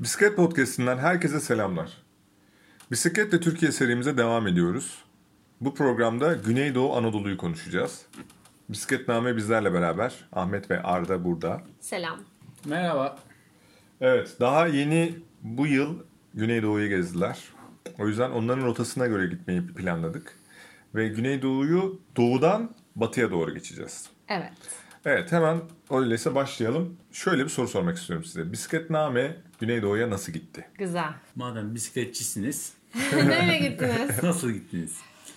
Bisiklet Podcast'inden herkese selamlar. Bisikletle Türkiye serimize devam ediyoruz. Bu programda Güneydoğu Anadolu'yu konuşacağız. Bisikletname bizlerle beraber. Ahmet ve Arda burada. Selam. Merhaba. Evet, daha yeni bu yıl Güneydoğu'yu gezdiler. O yüzden onların rotasına göre gitmeyi planladık. Ve Güneydoğu'yu doğudan batıya doğru geçeceğiz. Evet. Evet, hemen öyleyse başlayalım. Şöyle bir soru sormak istiyorum size. Bisikletname Güneydoğu'ya nasıl gitti? Güzel. Madem bisikletçisiniz, Nereye gittiniz? nasıl gittiniz?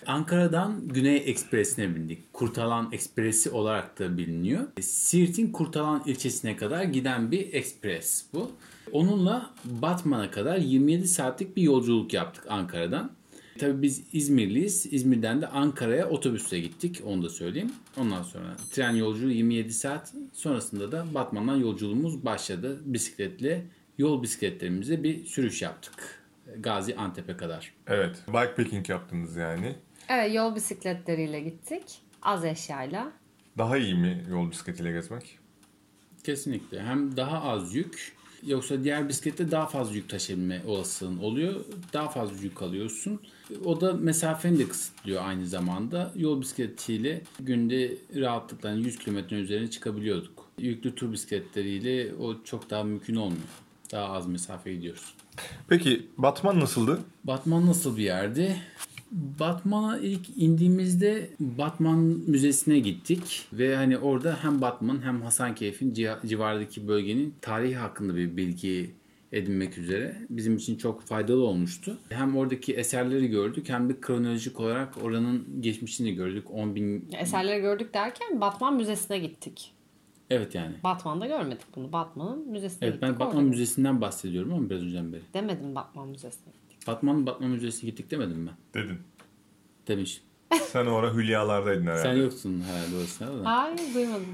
Ankara'dan Güney Ekspresi'ne bindik. Kurtalan Ekspresi olarak da biliniyor. Siirt'in Kurtalan ilçesine kadar giden bir ekspres bu. Onunla Batman'a kadar 27 saatlik bir yolculuk yaptık Ankara'dan. Tabii biz İzmirliyiz. İzmir'den de Ankara'ya otobüsle gittik. Onu da söyleyeyim. Ondan sonra tren yolculuğu 27 saat. Sonrasında da Batman'dan yolculuğumuz başladı. Bisikletle yol bisikletlerimize bir sürüş yaptık. Gazi Antep'e kadar. Evet, bikepacking yaptınız yani. Evet yol bisikletleriyle gittik. Az eşyayla. Daha iyi mi yol bisikletiyle gezmek? Kesinlikle. Hem daha az yük yoksa diğer bisiklette daha fazla yük taşıyabilme olasılığın oluyor. Daha fazla yük alıyorsun. O da mesafeni de kısıtlıyor aynı zamanda. Yol bisikletiyle günde rahatlıkla 100 kilometrenin üzerine çıkabiliyorduk. Yüklü tur bisikletleriyle o çok daha mümkün olmuyor. Daha az mesafe gidiyoruz. Peki Batman nasıldı? Batman nasıl bir yerdi? Batman'a ilk indiğimizde Batman Müzesi'ne gittik ve hani orada hem Batman hem Hasankeyf'in ci- civarındaki bölgenin tarihi hakkında bir bilgi edinmek üzere bizim için çok faydalı olmuştu. Hem oradaki eserleri gördük hem de kronolojik olarak oranın geçmişini gördük. 10 bin... Eserleri gördük derken Batman Müzesi'ne gittik. Evet yani. Batman'da görmedik bunu. Batman'ın müzesine Evet gittik. ben Batman orada. Müzesi'nden bahsediyorum ama biraz önceden beri. Demedim Batman Müzesi'ne gittik. Batman Batman Müzesi'ne gittik demedim ben. Dedin. Demiş. Sen o ara hülyalardaydın herhalde. Sen yoksun herhalde o sırada da. Hayır duymadım.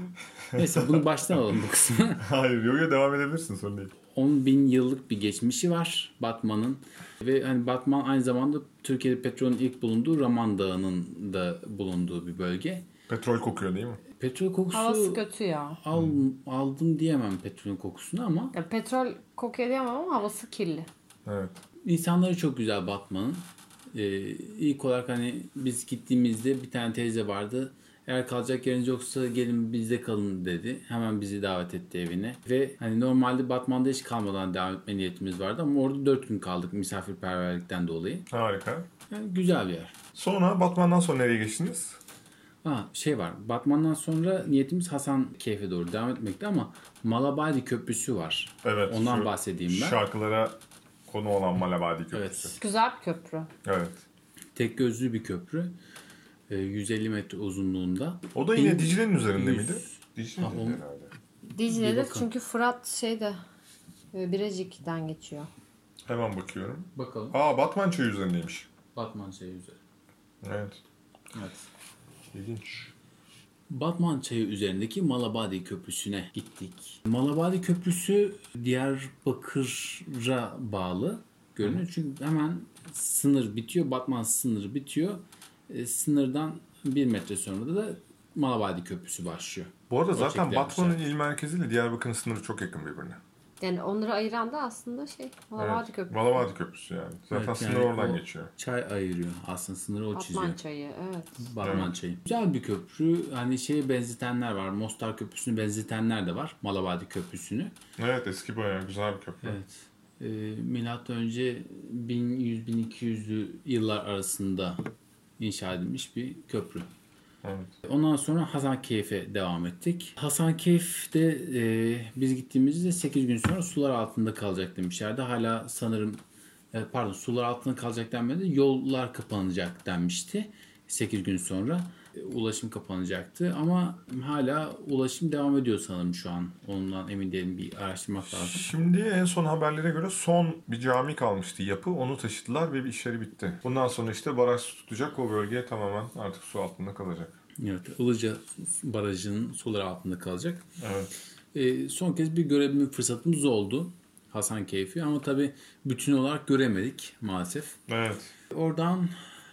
Neyse bunu baştan alalım bu kısmı. Hayır, yok ya devam edebilirsin sorun değil. 10 bin yıllık bir geçmişi var Batman'ın. Ve hani Batman aynı zamanda Türkiye'de petrolün ilk bulunduğu Raman Dağı'nın da bulunduğu bir bölge. Petrol kokuyor değil mi? Petrol kokusu Havası kötü ya. al, aldım diyemem petrolün kokusunu ama ya. Petrol kokuyor diyemem ama havası kirli. Evet. insanları çok güzel Batman'ın. Ee, ilk olarak hani biz gittiğimizde bir tane teyze vardı. Eğer kalacak yeriniz yoksa gelin bizde kalın dedi. Hemen bizi davet etti evine. Ve hani normalde Batman'da hiç kalmadan devam etme niyetimiz vardı ama orada 4 gün kaldık misafirperverlikten dolayı. Harika. Yani güzel bir yer. Sonra Batman'dan sonra nereye geçtiniz? Ha şey var. Batman'dan sonra niyetimiz Hasan Keyfe doğru devam etmekti ama Malabadi Köprüsü var. Evet. Ondan şu bahsedeyim ben. Şarkılara konu olan Malabadi Köprüsü. Evet. Güzel bir köprü. Evet. Tek gözlü bir köprü. Ee, 150 metre uzunluğunda. O da yine Bin- Dicle'nin üzerinde yüz- miydi? Dicle'nin Ha, o- herhalde. Dicle'de çünkü Fırat şeyde e, Birecik'ten geçiyor. Hemen bakıyorum. Bakalım. Aa Batman çayı üzerindeymiş. Batman şeyi üzeri. Evet. Evet. İlginç. Batman çayı üzerindeki Malabadi Köprüsü'ne gittik. Malabadi Köprüsü Diyarbakır'a bağlı görünüyor. Çünkü hemen sınır bitiyor. Batman sınırı bitiyor. E, sınırdan bir metre sonra da Malabadi Köprüsü başlıyor. Bu arada O zaten Batman'ın il merkeziyle Diyarbakır'ın sınırı çok yakın birbirine. Yani onları ayıran da aslında şey Malabadi evet. Köprüsü. Malabadi Köprüsü yani. Zaten Evet, sınır yani oradan geçiyor. Çay ayırıyor. Aslında sınırı o çiziyor. Batman çayı evet. Batman Evet. çayı. Güzel bir köprü. Hani şeye benzetenler var. Mostar Köprüsü'nü benzetenler de var. Malabadi Köprüsü'nü. Evet eski bayağı güzel bir köprü. Evet. Ee, Milattan önce 1100-1200'lü yıllar arasında inşa edilmiş bir köprü. Evet. Ondan sonra Hasankeyf'e devam ettik. Hasankeyf'te e, biz gittiğimizde 8 gün sonra sular altında kalacak demişlerdi. Hala sanırım e, pardon sular altında kalacak denmedi. Yollar kapanacak denmişti. 8 gün sonra ulaşım kapanacaktı ama hala ulaşım devam ediyor sanırım şu an. Ondan emin değilim bir araştırmak lazım. Şimdi en son haberlere göre son bir cami kalmıştı yapı. Onu taşıdılar ve bir işleri bitti. Bundan sonra işte baraj su tutacak. O bölge tamamen artık su altında kalacak. Evet, Ilıca Barajı'nın sular altında kalacak. Evet. E, son kez bir görebilme fırsatımız oldu Hasankeyf'i ama tabii bütün olarak göremedik maalesef. Evet. Oradan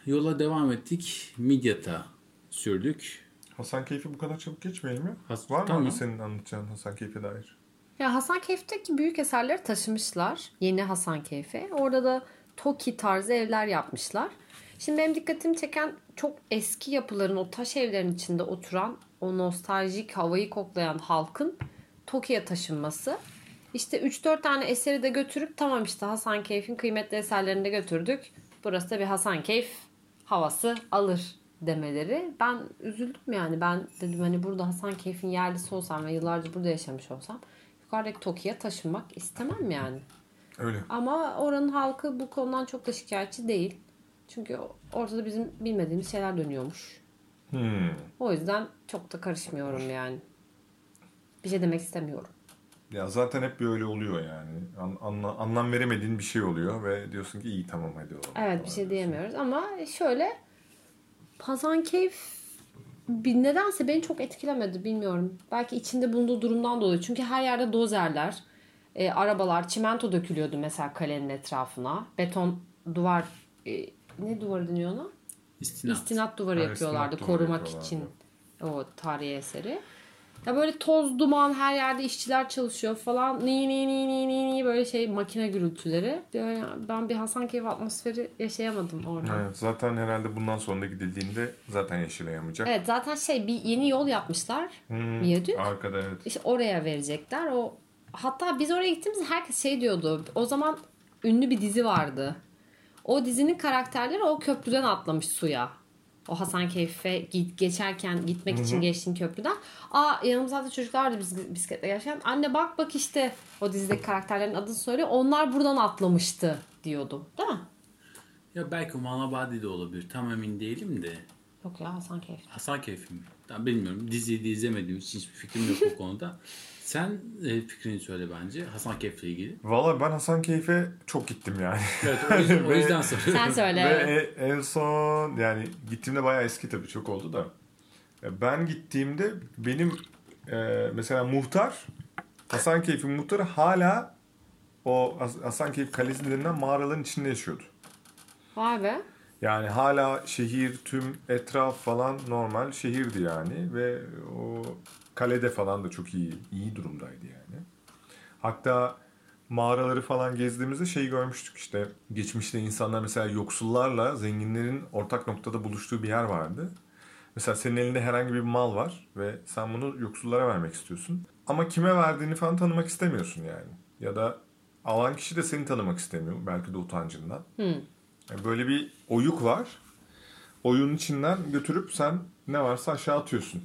yola devam ettik. Midyat'a sürdük. Hasan Keyfi bu kadar çabuk geçmeyelim mi? Has- Var mı tamam. abi senin anlatacağın Hasan Keyfi'ye dair? Ya Hasankeyf'teki büyük eserleri taşımışlar. Yeni Hasankeyf'e. Orada da Toki tarzı evler yapmışlar. Şimdi benim dikkatimi çeken çok eski yapıların o taş evlerin içinde oturan o nostaljik havayı koklayan halkın Toki'ye taşınması. İşte 3-4 tane eseri de götürüp tamam işte Hasankeyf'in kıymetli eserlerini de götürdük. Burası da bir Hasankeyf havası alır demeleri. Ben üzüldüm yani. Ben dedim hani burada Hasankeyf'in yerlisi olsam ve yıllarca burada yaşamış olsam yukarıdaki Toki'ye taşınmak istemem yani. Öyle. Ama oranın halkı bu konudan çok da şikayetçi değil. Çünkü ortada bizim bilmediğimiz şeyler dönüyormuş. Hmm. O yüzden çok da karışmıyorum yani. Bir şey demek istemiyorum. Ya zaten hep böyle oluyor yani. An- anla- anlam veremediğin bir şey oluyor ve diyorsun ki iyi tamam hadi olalım. Evet bir şey diyemiyoruz ama şöyle Hasankeyf bir nedense beni çok etkilemedi bilmiyorum. Belki içinde bulunduğu durumdan dolayı. Çünkü her yerde dozerler, e, arabalar, çimento dökülüyordu mesela kalenin etrafına. Beton duvar, e, ne duvarı deniyor ona? İstinat. İstinat duvarı Ha, yapıyorlardı istinat duvarı korumak yapıyorlardı. için o tarihi eseri. Ya böyle toz duman her yerde işçiler çalışıyor falan. Ni ni ni ni ni ni böyle şey makine gürültüleri. Yani ben bir Hasankeyf atmosferi yaşayamadım orada. Evet. Evet, zaten herhalde bundan sonra da gidildiğinde zaten yaşayamayacak. zaten şey bir yeni yol yapmışlar. Hmm, Viyadük. Arkada evet. İşte oraya verecekler. O hatta biz oraya gittiğimizde herkes şey diyordu. O zaman ünlü bir dizi vardı. O dizinin karakterleri o köprüden atlamış suya. O Hasankeyf'e git, geçerken gitmek için geçtiğin köprüden. Aa yanımızda da çocuklar vardı biz, bisikletle gelirken. Anne bak bak işte o dizideki karakterlerin adını söylüyor. Onlar buradan atlamıştı diyordu. Değil mi? Ya belki Malabadi de olabilir. Tam emin değilim de. Yok ya Hasankeyf. Hasankeyf mi? Ben bilmiyorum. Diziyi de izlemediğim için hiçbir fikrim yok bu konuda. Sen e, fikrini söyle bence Hasankeyf'le ilgili. Valla ben Hasankeyf'e çok gittim yani. Evet o yüzden, o yüzden soruyorum. Sen söyle. Ve e- en son yani gittiğimde bayağı eski tabii çok oldu da. Ben gittiğimde benim e, mesela muhtar Hasankeyf'in muhtarı hala o Has- Hasankeyf Kalesi denilen mağaraların içinde yaşıyordu. Vay be. Yani hala şehir, tüm etraf falan normal şehirdi yani ve o kalede falan da çok iyi iyi durumdaydı yani. Hatta mağaraları falan gezdiğimizde şey görmüştük işte geçmişte insanlar mesela yoksullarla zenginlerin ortak noktada buluştuğu bir yer vardı. Mesela senin elinde herhangi bir mal var ve sen bunu yoksullara vermek istiyorsun. Ama kime verdiğini falan tanımak istemiyorsun yani. Ya da alan kişi de seni tanımak istemiyor belki de utancından. Yani Böyle bir oyuk var. Oyunun içinden götürüp sen ne varsa aşağı atıyorsun.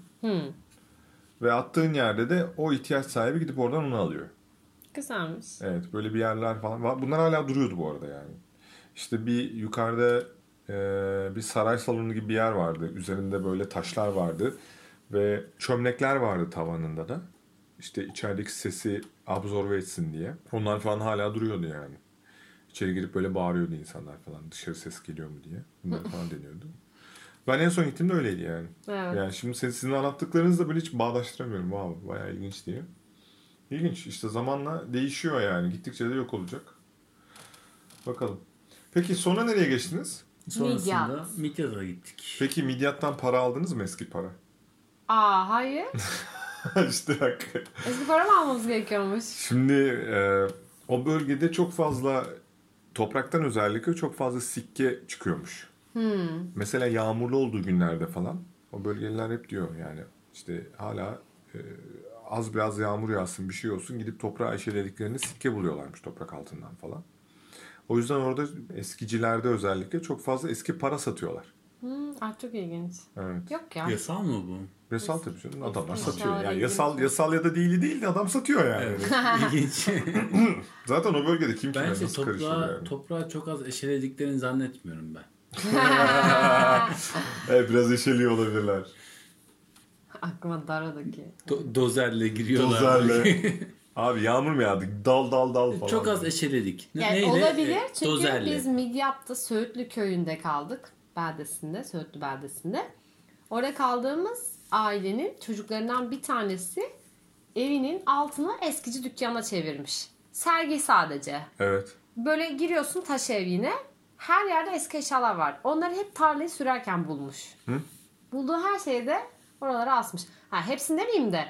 Ve attığın yerde de o ihtiyaç sahibi gidip oradan onu alıyor. Güzelmiş. Evet böyle bir yerler falan var. Bunlar hala duruyordu bu arada yani. İşte bir yukarıda e, bir saray salonu gibi bir yer vardı. Üzerinde böyle taşlar vardı. Ve çömlekler vardı tavanında da. İşte içerideki sesi absorbe etsin diye. Onlar falan hala duruyordu yani. İçeri girip böyle bağırıyordu insanlar falan. Dışarı ses geliyor mu diye. Bunlar falan deniyordu. Ben en son gittiğimde öyleydi yani. Evet. Yani şimdi sizin, sizin anlattıklarınızla böyle hiç bağdaştıramıyorum. Wow, bayağı ilginç diye. İlginç. İşte zamanla değişiyor yani. Gittikçe de yok olacak. Bakalım. Peki sonra nereye geçtiniz? Sonrasında Midyat. Midyat'a gittik. Peki Midyat'tan para aldınız mı eski para? Aa hayır. işte bak. Eski para mı almamız gerekiyormuş? Şimdi e, o bölgede çok fazla topraktan özellikle çok fazla sikke çıkıyormuş. Mesela yağmurlu olduğu günlerde falan o bölgeliler hep diyor yani işte hala e, az biraz yağmur yağsın bir şey olsun gidip toprağa eşelediklerini sikke buluyorlarmış toprak altından falan. O yüzden orada eskicilerde özellikle çok fazla eski para satıyorlar. Hmm, ah, çok ilginç. Evet. Yok ya. Yasal mı bu? Yasal tabii canım. Adamlar satıyor. Yani yasal, yasal ya da değili değil de adam satıyor yani. Evet. İlginç. Zaten o bölgede kim kime Bence nasıl karışır toprağı, yani. toprağı çok az eşelediklerini zannetmiyorum ben. Evet biraz eşeliyor olabilirler. Aklıma Dara'daki. Do- dozerle giriyorlar. Dozerle. Abi yağmur mu yağdı? Dal dal dal falan. Çok az eşeledik. Ne- Yani neyle? olabilir çünkü dozerle. biz Midyat'ta Söğütlü köyünde kaldık. Beldesinde, Söğütlü beldesinde. Orada kaldığımız ailenin çocuklarından bir tanesi evinin altını eskici dükkana çevirmiş. Sergi sadece. Evet. Böyle giriyorsun taş ev yine. Her yerde eski eşyalar var. Onları hep tarlayı sürerken bulmuş. Bulduğu her şeyi de oralara asmış. Ha, hepsini demeyeyim de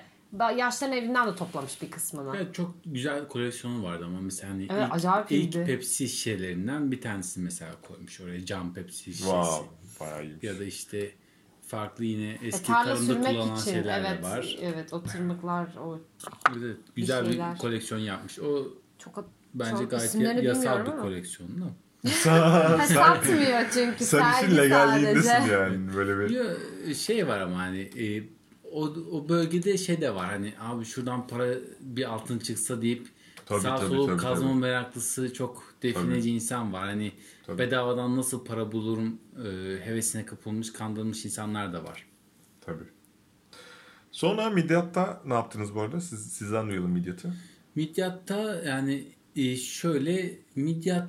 Yaşların evinden de toplamış bir kısmını. Evet, çok güzel koleksiyonu vardı ama mesela hani Evet, ilk, acayip ilk iyiydi. Pepsi şişelerinden bir tanesi mesela koymuş oraya cam Pepsi şişesi. Wow. Bayağı iyiymiş. Ya da işte farklı yine E, eski tarla tarımda kullanılan için şeyler evet de var. evet o tırmıklar o Evet, güzel bir, şeyler. koleksiyon yapmış. O çok bence çok gayet yasal bir ama. koleksiyon da. Satmıyor çünkü Sen işin legalliğindesin yani. Böyle bir... Ya, şey var ama hani e, o, o bölgede şey de var hani abi şuradan para bir altın çıksa deyip Tabii, sağ tabii, solu tabii, kazma tabii. meraklısı çok defineci insan var. Hani Tabii. bedavadan nasıl para bulurum e, hevesine kapılmış kandırılmış insanlar da var. Tabii. Sonra Midyat'ta ne yaptınız bu arada? Siz, sizden duyalım Midyat'ı. Midyat'ta yani e, şöyle Midyat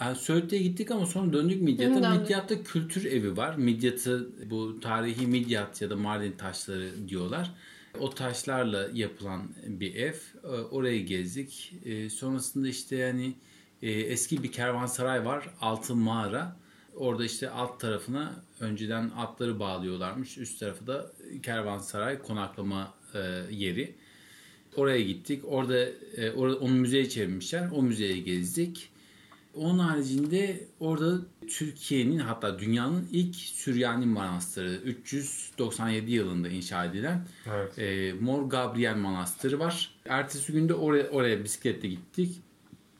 yani Söğüt'e gittik ama sonra döndük Midyat'a. Midyat'ta kültür evi var. Midyat'ı bu tarihi Midyat ya da Mardin taşları diyorlar. O taşlarla yapılan bir ev. E, Orayı gezdik. E, sonrasında işte yani e, eski bir kervansaray var. Altın mağara. Orada işte alt tarafına önceden atları bağlıyorlarmış. Üst tarafı da kervansaray konaklama e, yeri. Oraya gittik. Orada e, orada onu müzeye çevirmişler. O müzeyi gezdik. Onun haricinde orada Türkiye'nin hatta dünyanın ilk Süryani Manastırı 397 yılında inşa edilen Evet. e, Mor Gabriel Manastırı var. Ertesi günde oraya, oraya bisikletle gittik.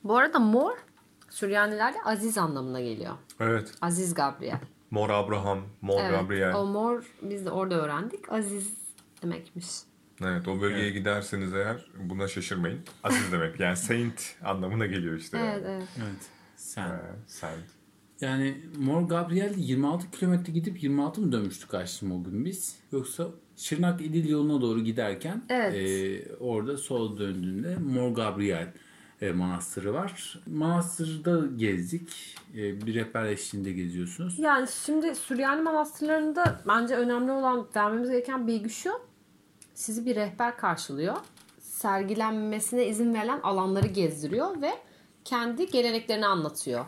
Bu arada mor Süryanilerde aziz anlamına geliyor. Evet. Aziz Gabriel. Mor Abraham, Mor Evet. Gabriel. O mor biz de orada öğrendik. Aziz demekmiş. Evet o bölgeye giderseniz eğer buna şaşırmayın. Aziz demek yani saint anlamına geliyor işte. Evet yani. evet. Evet. Sen. Ee, saint. Yani Mor Gabriel 26 kilometre gidip 26 mı dönmüştük açtım o gün biz? Yoksa Şırnak İdil yoluna doğru giderken Evet. e, orada sol döndüğünde Mor Gabriel e, manastırı var. Manastırda gezdik. E, bir rehber eşliğinde geziyorsunuz. Yani şimdi Süryani manastırlarında bence önemli olan vermemiz gereken bilgi şu. Sizi bir rehber karşılıyor. Sergilenmesine izin verilen alanları gezdiriyor ve kendi geleneklerini anlatıyor.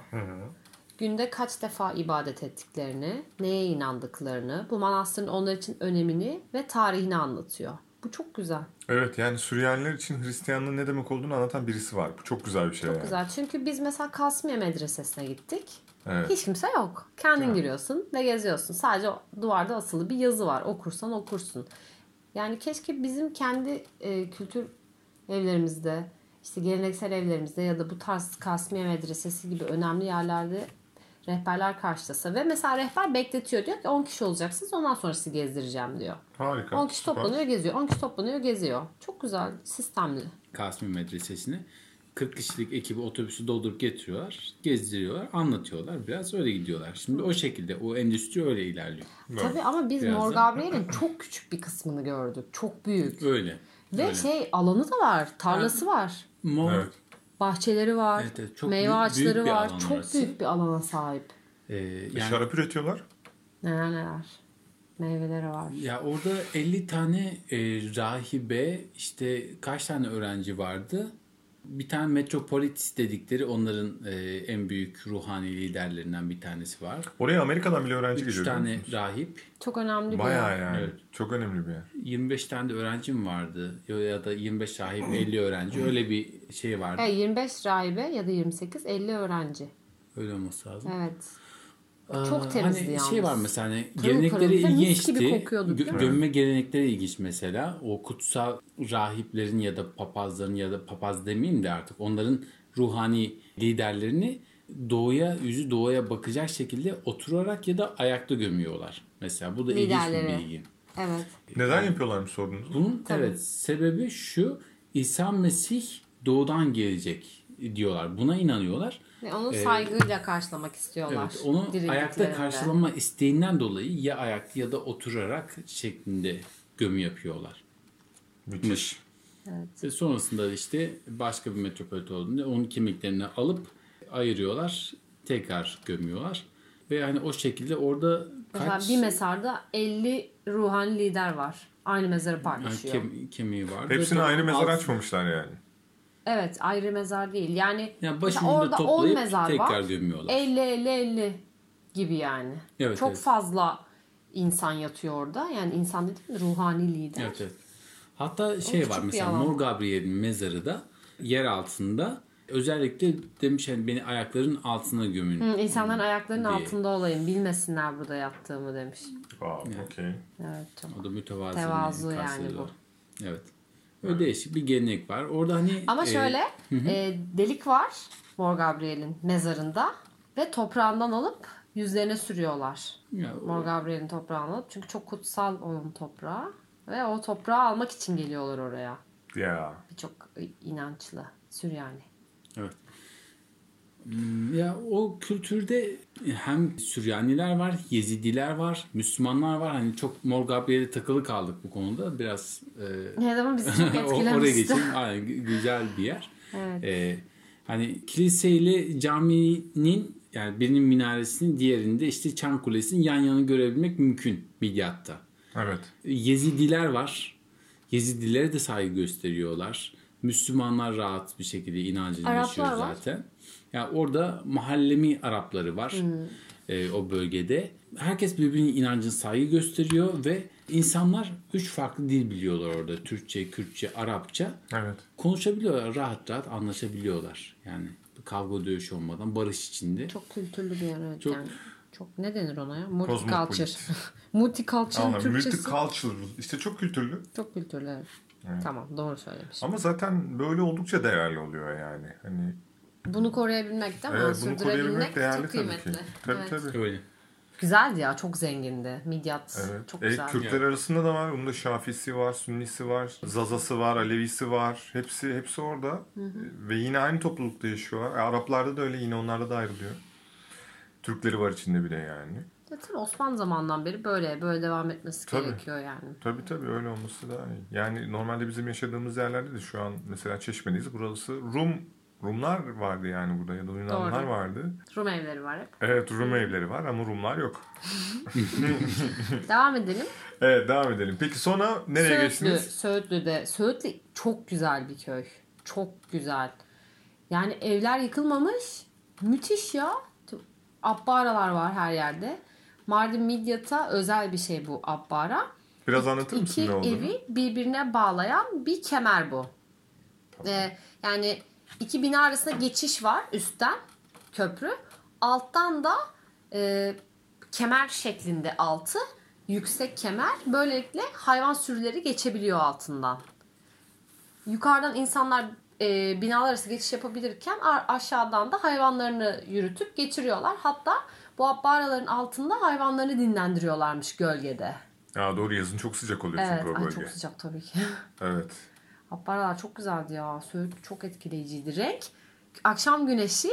Günde kaç defa ibadet ettiklerini, neye inandıklarını, bu manastırın onlar için önemini ve tarihini anlatıyor. Bu çok güzel. Evet yani Süryaniler için Hristiyanlığın ne demek olduğunu anlatan birisi var. Bu çok güzel bir şey Çok yani. güzel. Çünkü biz mesela Kasmiye Medresesi'ne gittik. Evet. Hiç kimse yok. Kendin giriyorsun ve geziyorsun. Sadece duvarda asılı bir yazı var. Okursan okursun. Yani keşke bizim kendi e, kültür evlerimizde, işte geleneksel evlerimizde ya da bu tarz Kasmiye Medresesi gibi önemli yerlerde rehberler karşılasa ve mesela rehber bekletiyor diyor ki 10 kişi olacaksınız ondan sonra sizi gezdireceğim diyor. Harika. 10 kişi süper. toplanıyor geziyor. 10 kişi toplanıyor geziyor. Çok güzel, sistemli. Kasmi Medresesi'ne 40 kişilik ekibi otobüsü doldurup getiriyorlar, gezdiriyorlar, anlatıyorlar. Biraz öyle gidiyorlar. Şimdi o şekilde o endüstri öyle ilerliyor. Tabii ama biz Biraz Mor da- Gabriel'in çok küçük bir kısmını gördük. Çok büyük. Öyle. Ve öyle. şey alanı da var. Tarlası var. Mor Evet. Bahçeleri var. Evet, evet, çok meyve büyük- ağaçları büyük var. Çok orası. büyük bir alana sahip. e, E, yani Şarap üretiyorlar. Neler neler. Meyveleri var. Ya orada 50 tane e, rahibe işte kaç tane öğrenci vardı? Bir tane metropolit dedikleri onların e, en büyük ruhani liderlerinden bir tanesi var. Oraya Amerika'dan bile öğrenci Üç geliyor. tane biliyor musun? rahip, Çok önemli bir Bayağı yer. yani. Evet. Çok önemli bir yer. 25 tane de öğrencim vardı. Ya da 25 rahip, 50 öğrenci. Öyle bir şey vardı. Evet, 25 rahibe ya da 28, 50 öğrenci. Öyle olması lazım. Evet. Aa, Çok temizdi hani yalnız. Şey var mesela hani Pırıl gelenekleri pırıl. İlginçti. gibi kokuyordu, Gö- gömme gelenekleri ilginç mesela. O kutsal rahiplerin ya da papazların ya da papaz demeyeyim de artık onların ruhani liderlerini doğuya, yüzü doğuya bakacak şekilde oturarak ya da ayakta gömüyorlar. Mesela bu da ilginç bir bilgi. Evet. Neden yapıyorlarmış sordunuz? Bunun Tabii. evet sebebi şu İsa Mesih doğudan gelecek diyorlar. Buna inanıyorlar. Ve onu saygıyla karşılamak istiyorlar. Evet, onu ayakta karşılama isteğinden dolayı ya ayakta ya da oturarak şeklinde gömü yapıyorlar. Müthiş. Ve sonrasında işte başka bir metropolit olduğunda onun kemiklerini alıp ayırıyorlar. Tekrar gömüyorlar. Ve hani o şekilde orada Mesela kaç bir mezarda 50 ruhani lider var. Aynı mezarı yani paylaşıyor. kem- kemiği var. Hepsini Ve ayrı mezar alt- açmamışlar yani. Evet ayrı mezar değil. Yani, Yani başucunda orada 10 toplayıp mezar tekrar var. gömüyorlar. 50 50 50 gibi yani. Evet, Çok evet. fazla insan yatıyor orada. Yani insan dedim mi ruhani lider. Evet, evet. Hatta şey var mesela. Mor Gabriel'in mezarı da yer altında özellikle demiş hani beni ayakların altına gömün. Hı, İnsanların ayaklarının diye. altında olayım. Bilmesinler burada yattığımı demiş. Wow, okey. Evet çok. O da mütevazı. Tevazu bir yani bu. Evet. Öyle değişik bir gelenek var. Orada hani Ama e, şöyle e, delik var Mor Gabriel'in mezarında ve toprağından alıp yüzlerine sürüyorlar. ya, o- Mor Gabriel'in toprağını alıp. Çünkü çok kutsal onun toprağı. Ve o toprağı almak için geliyorlar oraya. Ya. Birçok inançlı Süryani. Evet. Hmm, Ya o kültürde hem Süryaniler var, Yezidiler var, Müslümanlar var. Hani çok Mor Gabriel'e takılı kaldık bu konuda. Biraz e, Ne zaman bizi çok Oraya geçelim. Aynen, gü- güzel bir yer. Evet. Ee, hani kilise ile caminin yani birinin minaresinin diğerinde işte Çan Kulesi'nin yan yana görebilmek mümkün Midyat'ta. Evet. Yezidiler var. Yezidilere de saygı gösteriyorlar. Müslümanlar rahat bir şekilde inancını Araplar yaşıyor var. zaten. Yani orada mahallemi Arapları var e, o bölgede. Herkes birbirinin inancına saygı gösteriyor ve insanlar üç farklı dil biliyorlar orada. Türkçe, Kürtçe, Arapça. Evet. Konuşabiliyorlar, rahat rahat anlaşabiliyorlar. Yani kavga dövüş olmadan barış içinde. Çok kültürlü bir yer evet Çok- yani. Çok ne denir ona ya? Multiculture. Multiculture'ın. Türkçesi. Multicultural. İşte çok kültürlü. Çok kültürlü evet. Tamam doğru söylemiş. Ama zaten böyle oldukça değerli oluyor yani. Hani Bunu koruyabilmek değil mi? evet, bunu Sürdürebilmek koruyabilmek değerli çok tabii kıymetli. ki. Tabii evet. tabii. Öyle. Güzeldi ya çok zengindi. Midyat Evet. çok E, güzel. Kürtler arasında da var. Bunda Şafisi var, Sünnisi var, Zazası var, Alevisi var. Hepsi hepsi orada. E, Ve yine aynı toplulukta yaşıyorlar. E, Araplarda da öyle yine onlarda da ayrılıyor. Türkleri var içinde bir de yani. Ya tabii Osmanlı zamandan beri böyle böyle devam etmesi Tabii. gerekiyor yani. Tabii tabii öyle olması daha iyi. Yani normalde bizim yaşadığımız yerlerde de şu an mesela Çeşme'deyiz. Burası Rum Rumlar vardı yani burada ya da Yunanlar Doğru. vardı. Rum evleri var hep. Evet Rum evleri var ama Rumlar yok. Devam edelim. Evet devam edelim. Peki sonra nereye Söğütlü, geçtiniz? Söğütlü'de. Söğütlü çok güzel bir köy. Çok güzel. Yani evler yıkılmamış. Müthiş ya. Abbaralar var her yerde. Mardin Midyat'a özel bir şey bu abbara. Biraz anlatır mısın İki ne olduğunu? evi birbirine bağlayan bir kemer bu. Ee, yani iki bina arasında geçiş var üstten köprü. Alttan da e, kemer şeklinde altı yüksek kemer. Böylelikle hayvan sürüleri geçebiliyor altından. Yukarıdan insanlar e, binalar arası geçiş yapabilirken aşağıdan da hayvanlarını yürütüp geçiriyorlar. Hatta bu abbaraların altında hayvanlarını dinlendiriyorlarmış gölgede. Ya doğru yazın çok sıcak oluyor Evet, çünkü o ay bölge. çok sıcak tabii ki. Evet. Abbaralar çok güzeldi ya. Söğüt çok etkileyiciydi. Renk akşam güneşi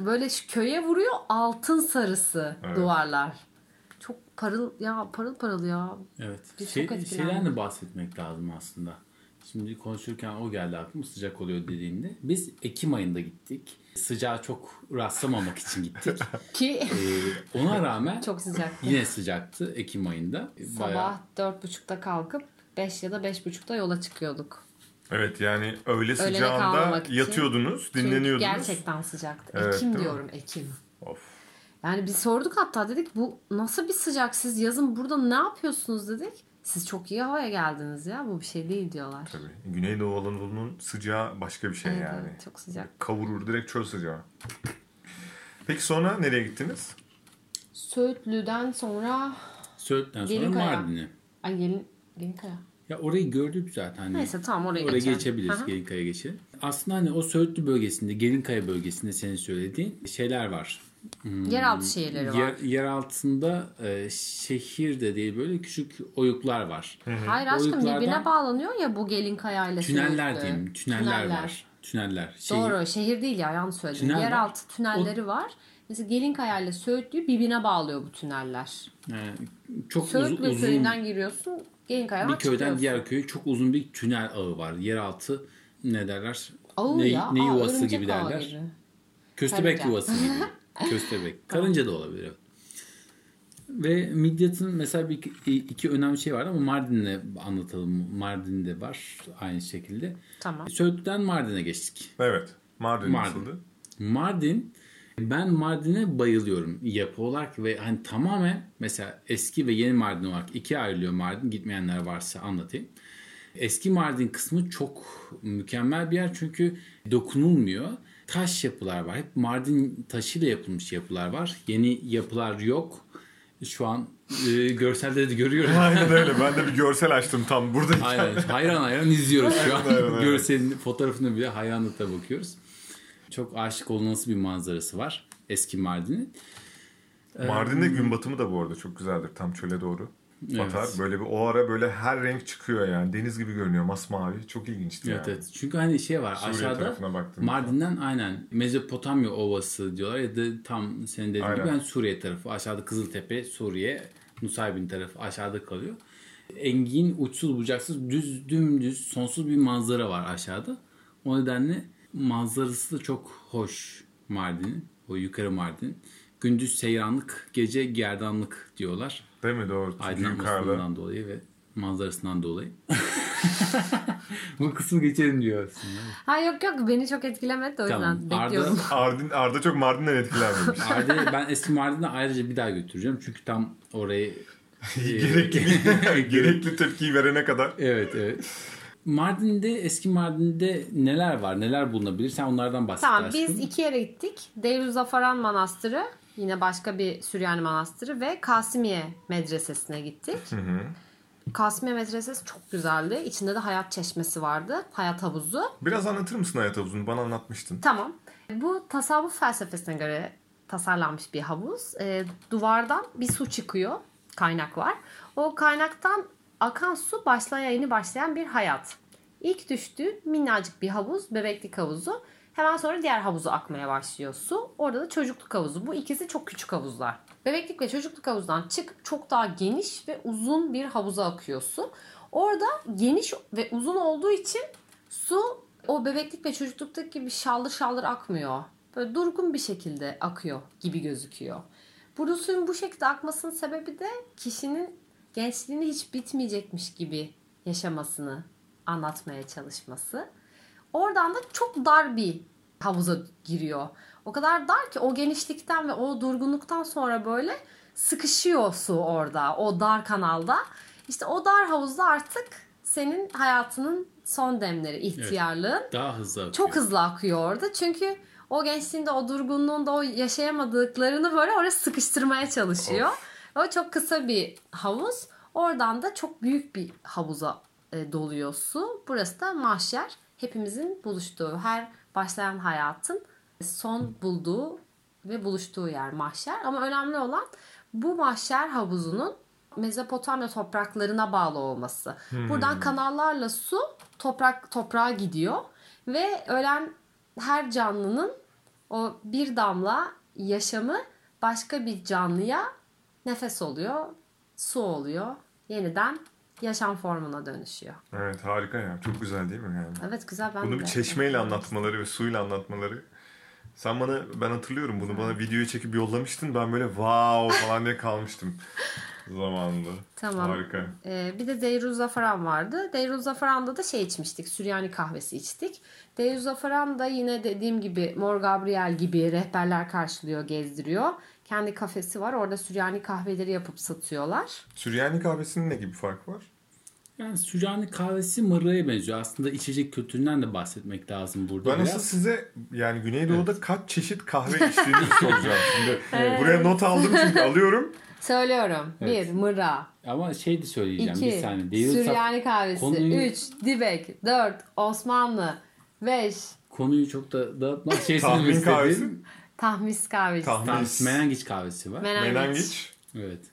böyle köye vuruyor altın sarısı Evet. duvarlar. Çok parıl ya parıl parıl ya. Evet. Biz Şey, çok şeyden de bahsetmek lazım aslında. Şimdi konuşurken o geldi aklıma sıcak oluyor dediğinde. Biz Ekim ayında gittik. Sıcağa çok rastlamamak için gittik. Ki Ee, ona rağmen çok sıcaktı. yine sıcaktı Ekim ayında. Sabah dört buçukta kalkıp 5 ya da beş buçukta yola çıkıyorduk. Evet yani öğle Öğlene sıcağında için. yatıyordunuz, Çünkü dinleniyordunuz. gerçekten sıcaktı. Evet, Ekim değil mi? diyorum Ekim. Of. Yani biz sorduk hatta dedik bu nasıl bir sıcak siz yazın burada ne yapıyorsunuz dedik. Siz çok iyi havaya geldiniz ya bu bir şey değil diyorlar. Tabii. Güneydoğu Anadolu'nun sıcağı başka bir şey Evet, yani. evet, çok sıcak. Kavurur direkt çöl sıcağı. Peki sonra nereye gittiniz? Söğütlü'den sonra Söğüt'ten sonra Gelinkaya. Mardin'e. ay gelin Gelinkaya. Ya orayı gördük zaten. Hani Neyse tamam oraya, Oraya geçelim. geçebiliriz. Aha. Gelinkaya geçelim. Aslında hani o Söğütlü bölgesinde, Gelinkaya bölgesinde senin söylediğin şeyler var. Yeraltı şehirleri var. Yer, yer altında e, şehir de değil böyle küçük oyuklar var. Hayır aşkım Oyuklardan- birbirine bağlanıyor ya bu Gelinkaya ile Tüneller diyeyim. Tüneller, var. Tüneller. Şey, Doğru şehir değil ya yanlış söyledim. Tünel var. Yeraltı tünelleri var. Mesela Gelinkaya ile Söğütlü'yü birbirine bağlıyor bu tüneller. e, çok uz- Söğütlü uzun köyünden giriyorsun Gelinkaya'dan bir köyden çıkıyorsun. diğer köye çok uzun bir tünel ağı var. Yeraltı ne derler? Ağı ne, ya. ne aa, yuvası örümcek gibi derler. gibi. Köstebek yuvası gibi. Köstebek. Karınca da olabilir. evet. Ve Midyat'ın mesela bir iki önemli şey var ama Mardin'le anlatalım. Mardin'de var aynı şekilde. Tamam. Söğüt'ten Mardin'e geçtik. Evet. Mardin, Mardin. nasıldı? Mardin ben Mardin'e bayılıyorum yapı olarak ve hani tamamen mesela eski ve yeni Mardin olarak ikiye ayrılıyor Mardin. Gitmeyenler varsa anlatayım. Eski Mardin kısmı çok mükemmel bir yer çünkü dokunulmuyor. Taş yapılar var. Hep Mardin taşıyla yapılmış yapılar var. Yeni yapılar yok. Şu an e, görselde de görüyoruz. Aynen öyle. Ben de bir görsel açtım tam buradayken. Aynen. Hayran hayran izliyoruz şu an. Aynen, aynen. Görselin fotoğrafını bile hayranlıkla bakıyoruz. Çok aşık olunası bir manzarası var eski Mardin'in. Mardin'de gün batımı da bu arada çok güzeldir. Tam çöle doğru batar. Evet. Böyle bir o ara böyle her renk çıkıyor yani. Deniz gibi görünüyor masmavi. Çok ilginçti Evet, yani. evet. Çünkü hani şey var Suriye aşağıda. Mardin'den aynen Mezopotamya Ovası diyorlar ya da tam senin dediğin Aynen. gibi yani Suriye tarafı. Aşağıda Kızıltepe, Suriye, Nusaybin tarafı aşağıda kalıyor. Engin, uçsuz bucaksız, düz, dümdüz, sonsuz bir manzara var aşağıda. O nedenle manzarası da çok hoş Mardin'in. O yukarı Mardin. Gündüz seyranlık, gece gerdanlık diyorlar. Değil mi? Doğru. Aydınlatmasından dolayı ve manzarasından dolayı. Bu kısmı geçelim diyor aslında. Ha yok yok beni çok etkilemedi o yüzden Tamam. Arda- bekliyorum. Ardin, Arda çok Mardin'den etkilenmemiş. Arda'yı ben eski Mardin'e ayrıca bir daha götüreceğim. Çünkü tam orayı... gerekli, gerekli tepkiyi verene kadar. Evet evet. Mardin'de eski Mardin'de neler var? Neler bulunabilir? Sen onlardan bahset Tamam aşkım. biz iki yere gittik. Deirüzzafaran Manastırı yine başka bir Süryani Manastırı ve Kasimiye Medresesi'ne gittik. Kasimiye Medresesi çok güzeldi. İçinde de hayat çeşmesi vardı. Hayat havuzu. Biraz anlatır mısın hayat havuzunu? Bana anlatmıştın. Tamam. Bu tasavvuf felsefesine göre tasarlanmış bir havuz. Ee, duvardan bir su çıkıyor. Kaynak var. O kaynaktan akan su başlaya yeni başlayan bir hayat. İlk düştüğü minnacık bir havuz, bebeklik havuzu. Hemen sonra diğer havuzu akmaya başlıyor su. Orada da çocukluk havuzu. Bu ikisi çok küçük havuzlar. Bebeklik ve çocukluk havuzdan çıkıp çok daha geniş ve uzun bir havuza akıyor su. Orada geniş ve uzun olduğu için su o bebeklik ve çocukluktaki gibi şaldır şaldır akmıyor. Böyle durgun bir şekilde akıyor gibi gözüküyor. Burada suyun bu şekilde akmasının sebebi de kişinin gençliğini hiç bitmeyecekmiş gibi yaşamasını anlatmaya çalışması. Oradan da çok dar bir havuza giriyor. O kadar dar ki o genişlikten ve o durgunluktan sonra böyle sıkışıyor su orada, o dar kanalda. İşte o dar havuzda artık senin hayatının son demleri, ihtiyarlığın Daha hızlı akıyor. çok hızlı akıyor orada. Çünkü o gençliğinde o durgunluğunda o yaşayamadıklarını böyle oraya sıkıştırmaya çalışıyor. O çok kısa bir havuz. Oradan da çok büyük bir havuza e, doluyor su. Burası da mahşer. Hepimizin buluştuğu, her başlayan hayatın son bulduğu ve buluştuğu yer mahşer. Ama önemli olan bu mahşer havuzunun Mezopotamya topraklarına bağlı olması. Buradan kanallarla su toprak toprağa gidiyor ve ölen her canlının o bir damla yaşamı başka bir canlıya nefes oluyor, su oluyor, yeniden yaşam formuna dönüşüyor. Evet harika ya. Çok güzel değil mi yani? Evet güzel ben Bunu de- bir çeşmeyle anlatmaları ve suyla anlatmaları. Sen bana ben hatırlıyorum bunu bana videoyu çekip yollamıştın. Ben böyle wow falan diye kalmıştım zamanında. Tamam. Harika. Ee, bir de Deirüzzafaran vardı. Deirüzzafaran'da da şey içmiştik. Süryani kahvesi içtik. Deirüzzafaran da yine dediğim gibi Mor Gabriel gibi rehberler karşılıyor, gezdiriyor. Kendi kafesi var. Orada Süryani kahveleri yapıp satıyorlar. Süryani kahvesinin ne gibi farkı var? Yani Süryani kahvesi mırraya benziyor. Aslında içecek kültüründen de bahsetmek lazım burada. Ben biraz. asıl size yani Güneydoğu'da kaç çeşit kahve içtiğinizi soracağım. Şimdi buraya not aldım çünkü alıyorum. Söylüyorum. Evet. Bir Mıra. Ama şey de söyleyeceğim bir iki saniye. Değil Süryani kahvesi. Konuyu- Üç Dibek. Dört Osmanlı. Beş Konuyu çok da dağıtmak şeysini istedim. Kahvesi. Tahmis kahvesi. Tahmin. Tamam, menengiç kahvesi var. Menengiç. Menengiç. evet.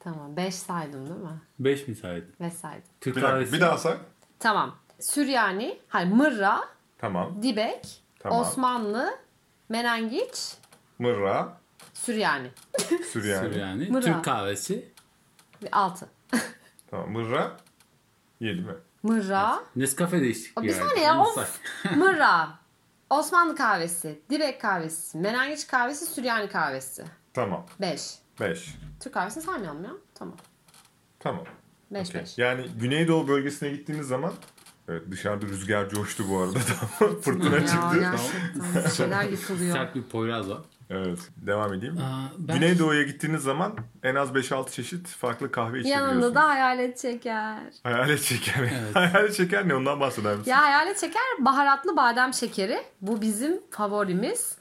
Tamam. Beş saydım değil mi? 5 mi saydın? Beş saydım. Türk Bir, kahvesi. bir daha say. Tamam. Süryani, hayır Mırra, Tamam. Dibek, Tamam. Osmanlı, Menengiç, Mırra, Süryani. Süryani. Süryani. Mırra. Türk kahvesi. Ve Altı. Tamam. Mırra. Yedi mi? Mırra, Nescafe değişik bir saniye ya of. Mırra, Osmanlı kahvesi, Dibek kahvesi, Menengiç kahvesi, Süryani kahvesi. Tamam. Beş. Beş. Türk kahvesini saymayalım ya. Tamam. Tamam. Beş Okey. beş. Yani Güneydoğu bölgesine gittiğiniz zaman Evet dışarıda rüzgar coştu bu arada. Fırtına Ya çıktı. gerçekten bir şeyler yıkılıyor. Sert bir poyraz var. Evet. Devam edeyim. Aa, ben- Güneydoğu'ya gittiğiniz zaman en az 5-6 çeşit farklı kahve içebiliyorsunuz. Yanında da hayalet şeker. Hayalet şeker. Hayalet şeker ne? Ondan bahseder misin? Ya hayalet şeker baharatlı badem şekeri. Bu bizim favorimiz.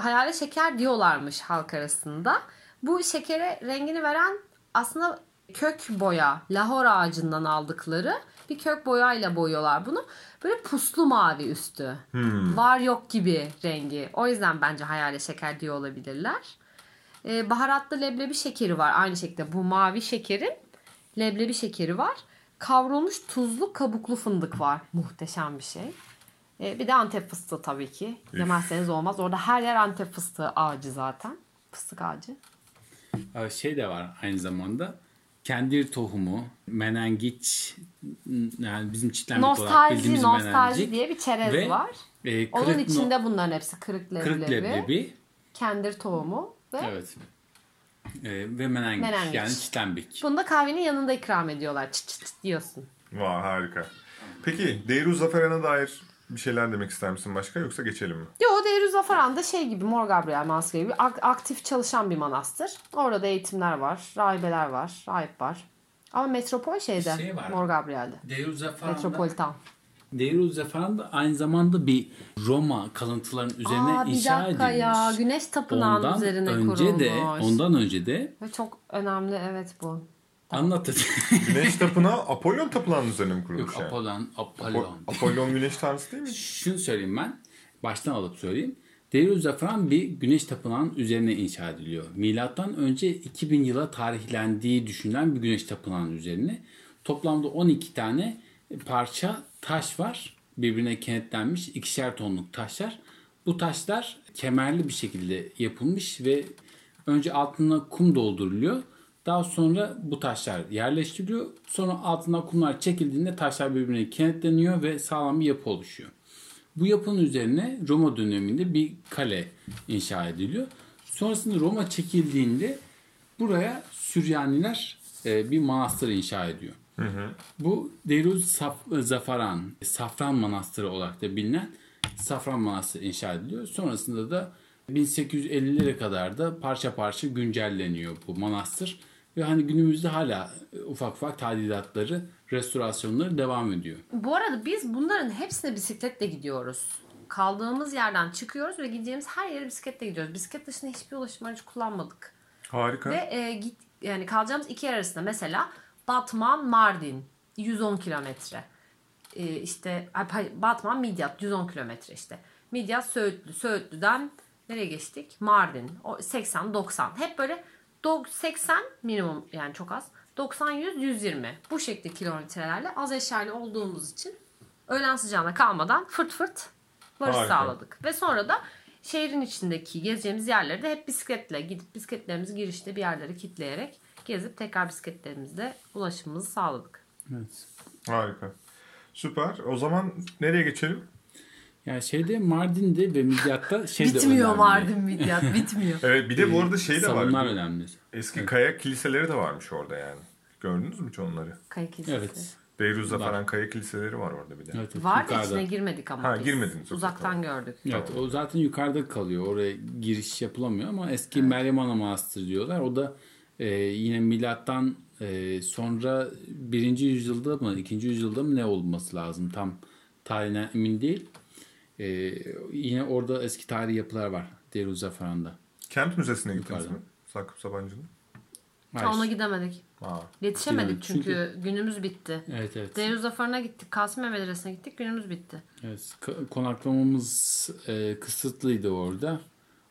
Hayalet şeker diyorlarmış halk arasında. Bu şekere rengini veren aslında kök boya, lahor ağacından aldıkları bir kök boyayla boyuyorlar bunu. Böyle puslu mavi üstü. Var yok gibi rengi. O yüzden bence hayalet şeker diyor olabilirler. Ee, baharatlı leblebi şekeri var aynı şekilde. Bu mavi şekerin leblebi şekeri var. Kavrulmuş tuzlu kabuklu fındık var. Muhteşem bir şey. Ee, bir de antep fıstığı tabii ki. Yemezseniz olmaz. Orada her yer antep fıstığı ağacı zaten. Fıstık ağacı. Şey de var aynı zamanda. Kendir tohumu, menengiç, yani bizim çitlenmek olarak Nostalji, bildiğimiz nostalji menengiç diye bir çerez ve var. e, Onun kırık, no- içinde bunların hepsi kırık leblebi, kırık leblebi, kendir tohumu ve evet. E, ve menengiç, Menengiç. yani çitlenbik. bunu da kahvenin yanında ikram ediyorlar. Çıt çıt çıt diyorsun. Vay harika. Peki Deyruz Zaferan'a dair bir şeyler demek ister misin başka yoksa geçelim mi? Yo Deirüzafaran da şey gibi Mor Gabriel Manastırı gibi ak- aktif çalışan bir manastır. Orada da eğitimler var, rahibeler var, rahip var. Ama metropol şeyde Şey var. Mor Gabriel'de. Deiruzzafaran'da, Metropolitan. Deiruzzafaran da aynı zamanda bir Roma kalıntılarının üzerine Aa bir inşa dakika edilmiş. ya güneş tapınağının Ondan üzerine önce kurulmuş. de, ondan önce de Ve çok önemli evet bu. Anlat Güneş tapınağı Apollon tapınağının üzerine mi kurulmuş Yok yani? Apollon, Apo- Apollon. Apollon güneş tanrısı değil mi? Şunu söyleyeyim ben. Baştan alıp söyleyeyim. Deirüzzafaran bir güneş tapınağının üzerine inşa ediliyor. Milattan önce 2000 yıla tarihlendiği düşünülen bir güneş tapınağının üzerine. Toplamda 12 tane parça taş var. Birbirine kenetlenmiş ikişer tonluk taşlar. Bu taşlar kemerli bir şekilde yapılmış ve önce altına kum dolduruluyor. Daha sonra bu taşlar yerleştiriliyor. Sonra altından kumlar çekildiğinde taşlar birbirine kenetleniyor ve sağlam bir yapı oluşuyor. Bu yapının üzerine Roma döneminde bir kale inşa ediliyor. Sonrasında Roma çekildiğinde buraya Süryaniler e, bir manastır inşa ediyor. Bu Deiruz Saf- Zafaran, Safran Manastırı olarak da bilinen Safran Manastırı inşa ediliyor. Sonrasında da 1850'lere kadar da parça parça güncelleniyor bu manastır. Ve hani günümüzde hala e, ufak ufak tadilatları, restorasyonları devam ediyor. Bu arada biz bunların hepsine bisikletle gidiyoruz. Kaldığımız yerden çıkıyoruz ve gideceğimiz her yere bisikletle gidiyoruz. Bisiklet dışında hiçbir ulaşım aracı kullanmadık. Harika. Ve e, git yani kalacağımız iki yer arasında mesela Batman Mardin 110 kilometre. E, işte Batman Midyat 110 kilometre işte. Midyat Söğütlü. Söğütlü'den nereye geçtik? Mardin. O 80 90. Hep böyle 80 minimum yani çok az. 90 100 120. Bu şekilde kilometrelerle az eşyayla olduğumuz için öğlen sıcağına kalmadan fırt fırt varış Harika. sağladık. Ve sonra da şehrin içindeki gezeceğimiz yerleri de hep bisikletle gidip bisikletlerimizi girişte bir yerlere kilitleyerek gezip tekrar bisikletlerimizle ulaşımımızı sağladık. Evet. Harika. Süper. O zaman nereye geçelim? Yani şeyde Mardin'de ve Midyat'ta şey de bitmiyor önemli. Mardin Midyat bitmiyor. Evet bir de bu arada şey de Salonlar var. önemli. Eski kaya kiliseleri de varmış orada yani. Gördünüz mü hiç onları? Kaya Kilisesi. Evet. Beyruz'da Var. falan kaya kiliseleri var orada bir de. Evet, evet, Var da içine girmedik ama Ha, biz. girmediniz, Uzaktan gördük. Evet, o zaten yukarıda kalıyor. Oraya giriş yapılamıyor ama eski Meryem Ana Manastırı diyorlar. O da e, yine milattan e, sonra birinci yüzyılda mı, ikinci yüzyılda mı ne olması lazım? Tam tarihine emin değil. E, yine orada eski tarihi yapılar var. Deruzzafaran'da. Kent Müzesi'ne gittiniz mi? Sakıp Sabancı'nın. Hayır. Ha, Ona gidemedik. Aa. Yetişemedik Gidemedik. çünkü, günümüz bitti. Evet evet. Deniz Zafarı'na gittik. Kasım Medresesi'ne gittik. Günümüz bitti. Evet, konaklamamız e, kısıtlıydı orada.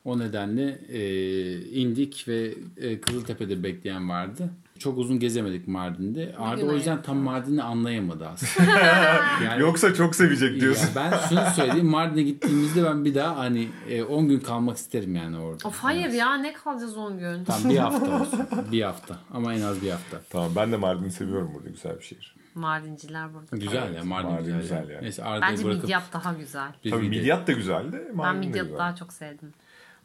O nedenle e, indik ve e, Kızıltepe'de bekleyen vardı. Çok uzun gezemedik Mardin'de. Arda o yüzden tam Mardin'i anlayamadı aslında. yani, Yoksa çok sevecek diyorsun. ya ben şunu söyleyeyim. Mardin'e gittiğimizde ben bir daha hani e, 10 gün kalmak isterim yani orada. Of hayır ya ne kalacağız 10 gün. Tam bir hafta olsun. Bir hafta. Ama en az bir hafta. Tamam ben de Mardin'i seviyorum burada güzel bir şehir. Mardinciler burada. Güzel ya Mardin, Mardin güzel. güzel ya. yani. Neyse Arda'yı Bence bırakıp Midyat daha güzel. biz Tabii. Midyat da güzeldi. Ben Mardin de Midyat'ı daha çok sevdim.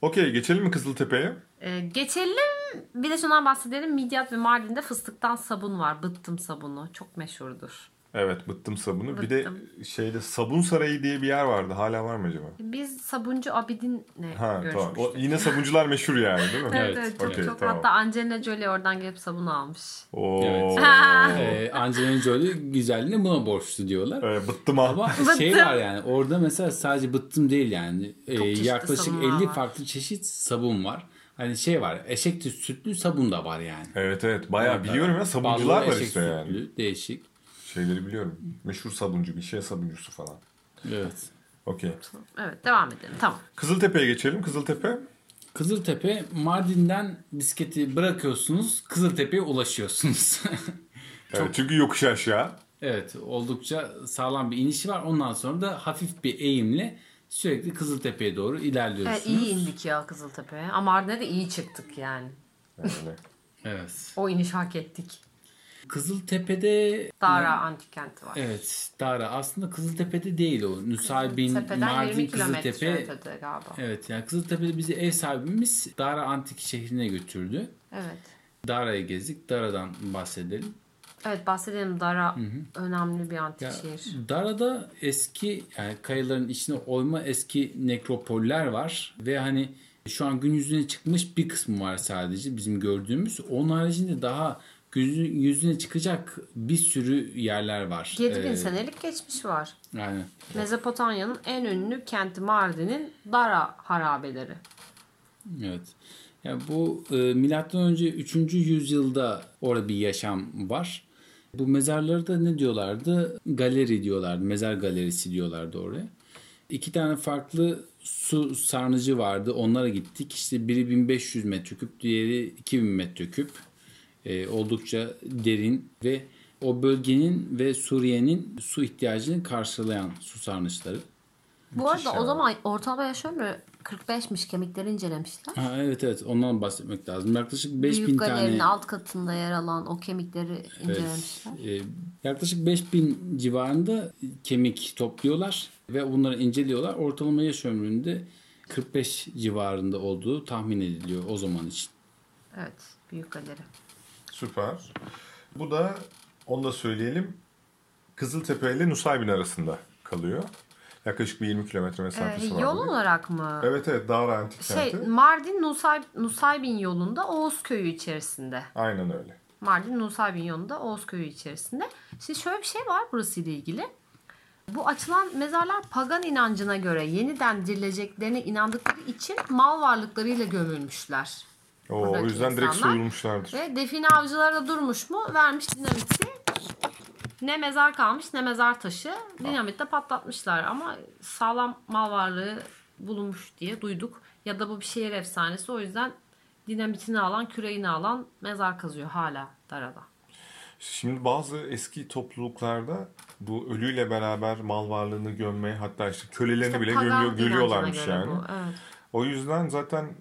Okey geçelim mi Kızıltepe'ye? Ee, geçelim. Bir de şundan bahsedelim. Midyat ve Mardin'de fıstıktan sabun var. Bıttım sabunu. Çok meşhurdur. Evet bıttım sabunu. Bir de Bıttım. şeyde Sabun Sarayı diye bir yer vardı. Hala var mı acaba? Biz sabuncu Abidin'le Ha tamam. görüşmüştük. O, yine sabuncular meşhur yani değil mi? Evet, Evet, çok, okey, çok. tamam. Hatta Angelina Jolie oradan gelip sabun almış. Oo. Evet. Ha. Ee, Angelina Jolie güzelliğine buna borçlu diyorlar. Evet, bıttım ha. Ama Bıttım. şey var yani orada mesela sadece bıttım değil yani. Ee, çeşitli yaklaşık sabunlar 50 var. farklı çeşit sabun var. Hani şey var eşek sütlü sabun da var yani. Evet evet. Bayağı Orada biliyorum ya sabuncular var eşek işte yani. sütlü, Değişik. Şeyleri biliyorum. Meşhur sabuncu bir şey sabuncusu falan. Evet. Okey. Evet devam edelim. Tamam. Kızıltepe'ye geçelim. Kızıltepe. Kızıltepe Mardin'den bisikleti bırakıyorsunuz Kızıltepe'ye ulaşıyorsunuz. Evet, çünkü yokuş aşağı. evet oldukça sağlam bir inişi var. Ondan sonra da hafif bir eğimle sürekli Kızıltepe'ye doğru ilerliyorsunuz. Evet, iyi indik ya Kızıltepe'ye. Ama Mardin'e de iyi çıktık yani. Yani. Evet. O iniş hak ettik. Kızıltepe'de Dara antik kenti var. Evet, Dara. Aslında Kızıltepe'de değil o. Nusaybin, Tepeden 20 Mardin, kilometre Kızıltepe. ötede galiba. Evet, yani Kızıltepe'de bizi ev sahibimiz Dara Antik şehrine götürdü. Evet. Dara'yı gezdik. Dara'dan bahsedelim. Evet bahsedelim Dara önemli bir antik Ya, şehir. Dara'da eski yani kayaların içine oyma eski nekropoller var ve hani şu an gün yüzüne çıkmış bir kısmı var sadece bizim gördüğümüz. Onun haricinde daha gün yüzüne çıkacak bir sürü yerler var. 7000 Ee, senelik geçmiş var. Yani Mezopotamya'nın en ünlü kenti Mardin'in Dara harabeleri. Evet. Yani bu e, milattan önce 3. yüzyılda orada bir yaşam var. Bu mezarları da ne diyorlardı? Galeri diyorlardı. Mezar galerisi diyorlardı oraya. İki tane farklı su sarnıcı vardı. Onlara gittik. İşte biri 1500 metreküp, diğeri 2000 metreküp. E, oldukça derin ve o bölgenin ve Suriye'nin su ihtiyacını karşılayan su sarnıçları. Bu arada ya. o zaman ortalama yaş ömrü 45'miş kemikleri incelemişler. Ha, evet evet ondan bahsetmek lazım. Yaklaşık 5000 Büyük tane galerinin alt katında yer alan o kemikleri incelemişler. Ee, yaklaşık 5000 civarında kemik topluyorlar ve bunları inceliyorlar. Ortalama yaş ömründe 45 civarında olduğu tahmin ediliyor o zaman için. Evet, büyük galeri. Süper. Bu da onu da söyleyelim. Kızıltepe ile Nusaybin arasında kalıyor. Yaklaşık bir 20 kilometre Ee, mesafesi var. yol olarak mı? Evet evet Dağra Antik Şey, Kenti. Mardin Nusay, Nusaybin yolunda Oğuz köyü içerisinde. Aynen öyle. Mardin Nusaybin yolunda Oğuz köyü içerisinde. Şimdi şöyle bir şey var burası ile ilgili. Bu açılan mezarlar pagan inancına göre yeniden dirileceklerine inandıkları için mal varlıklarıyla gömülmüşler. O, o yüzden direkt insanlar. soyulmuşlardır. Ve define avcıları da durmuş mu vermiş dinamiti. Ne mezar kalmış ne mezar taşı. Dinamitle patlatmışlar ama sağlam mal varlığı bulunmuş diye duyduk. Ya da bu bir şehir efsanesi o yüzden dinamitini alan küreğini alan mezar kazıyor hala Darada. Şimdi bazı eski topluluklarda bu ölüyle beraber mal varlığını gömmeye hatta işte kölelerini İşte bile gömüyor, görüyorlarmış yani. bu, evet. O yüzden zaten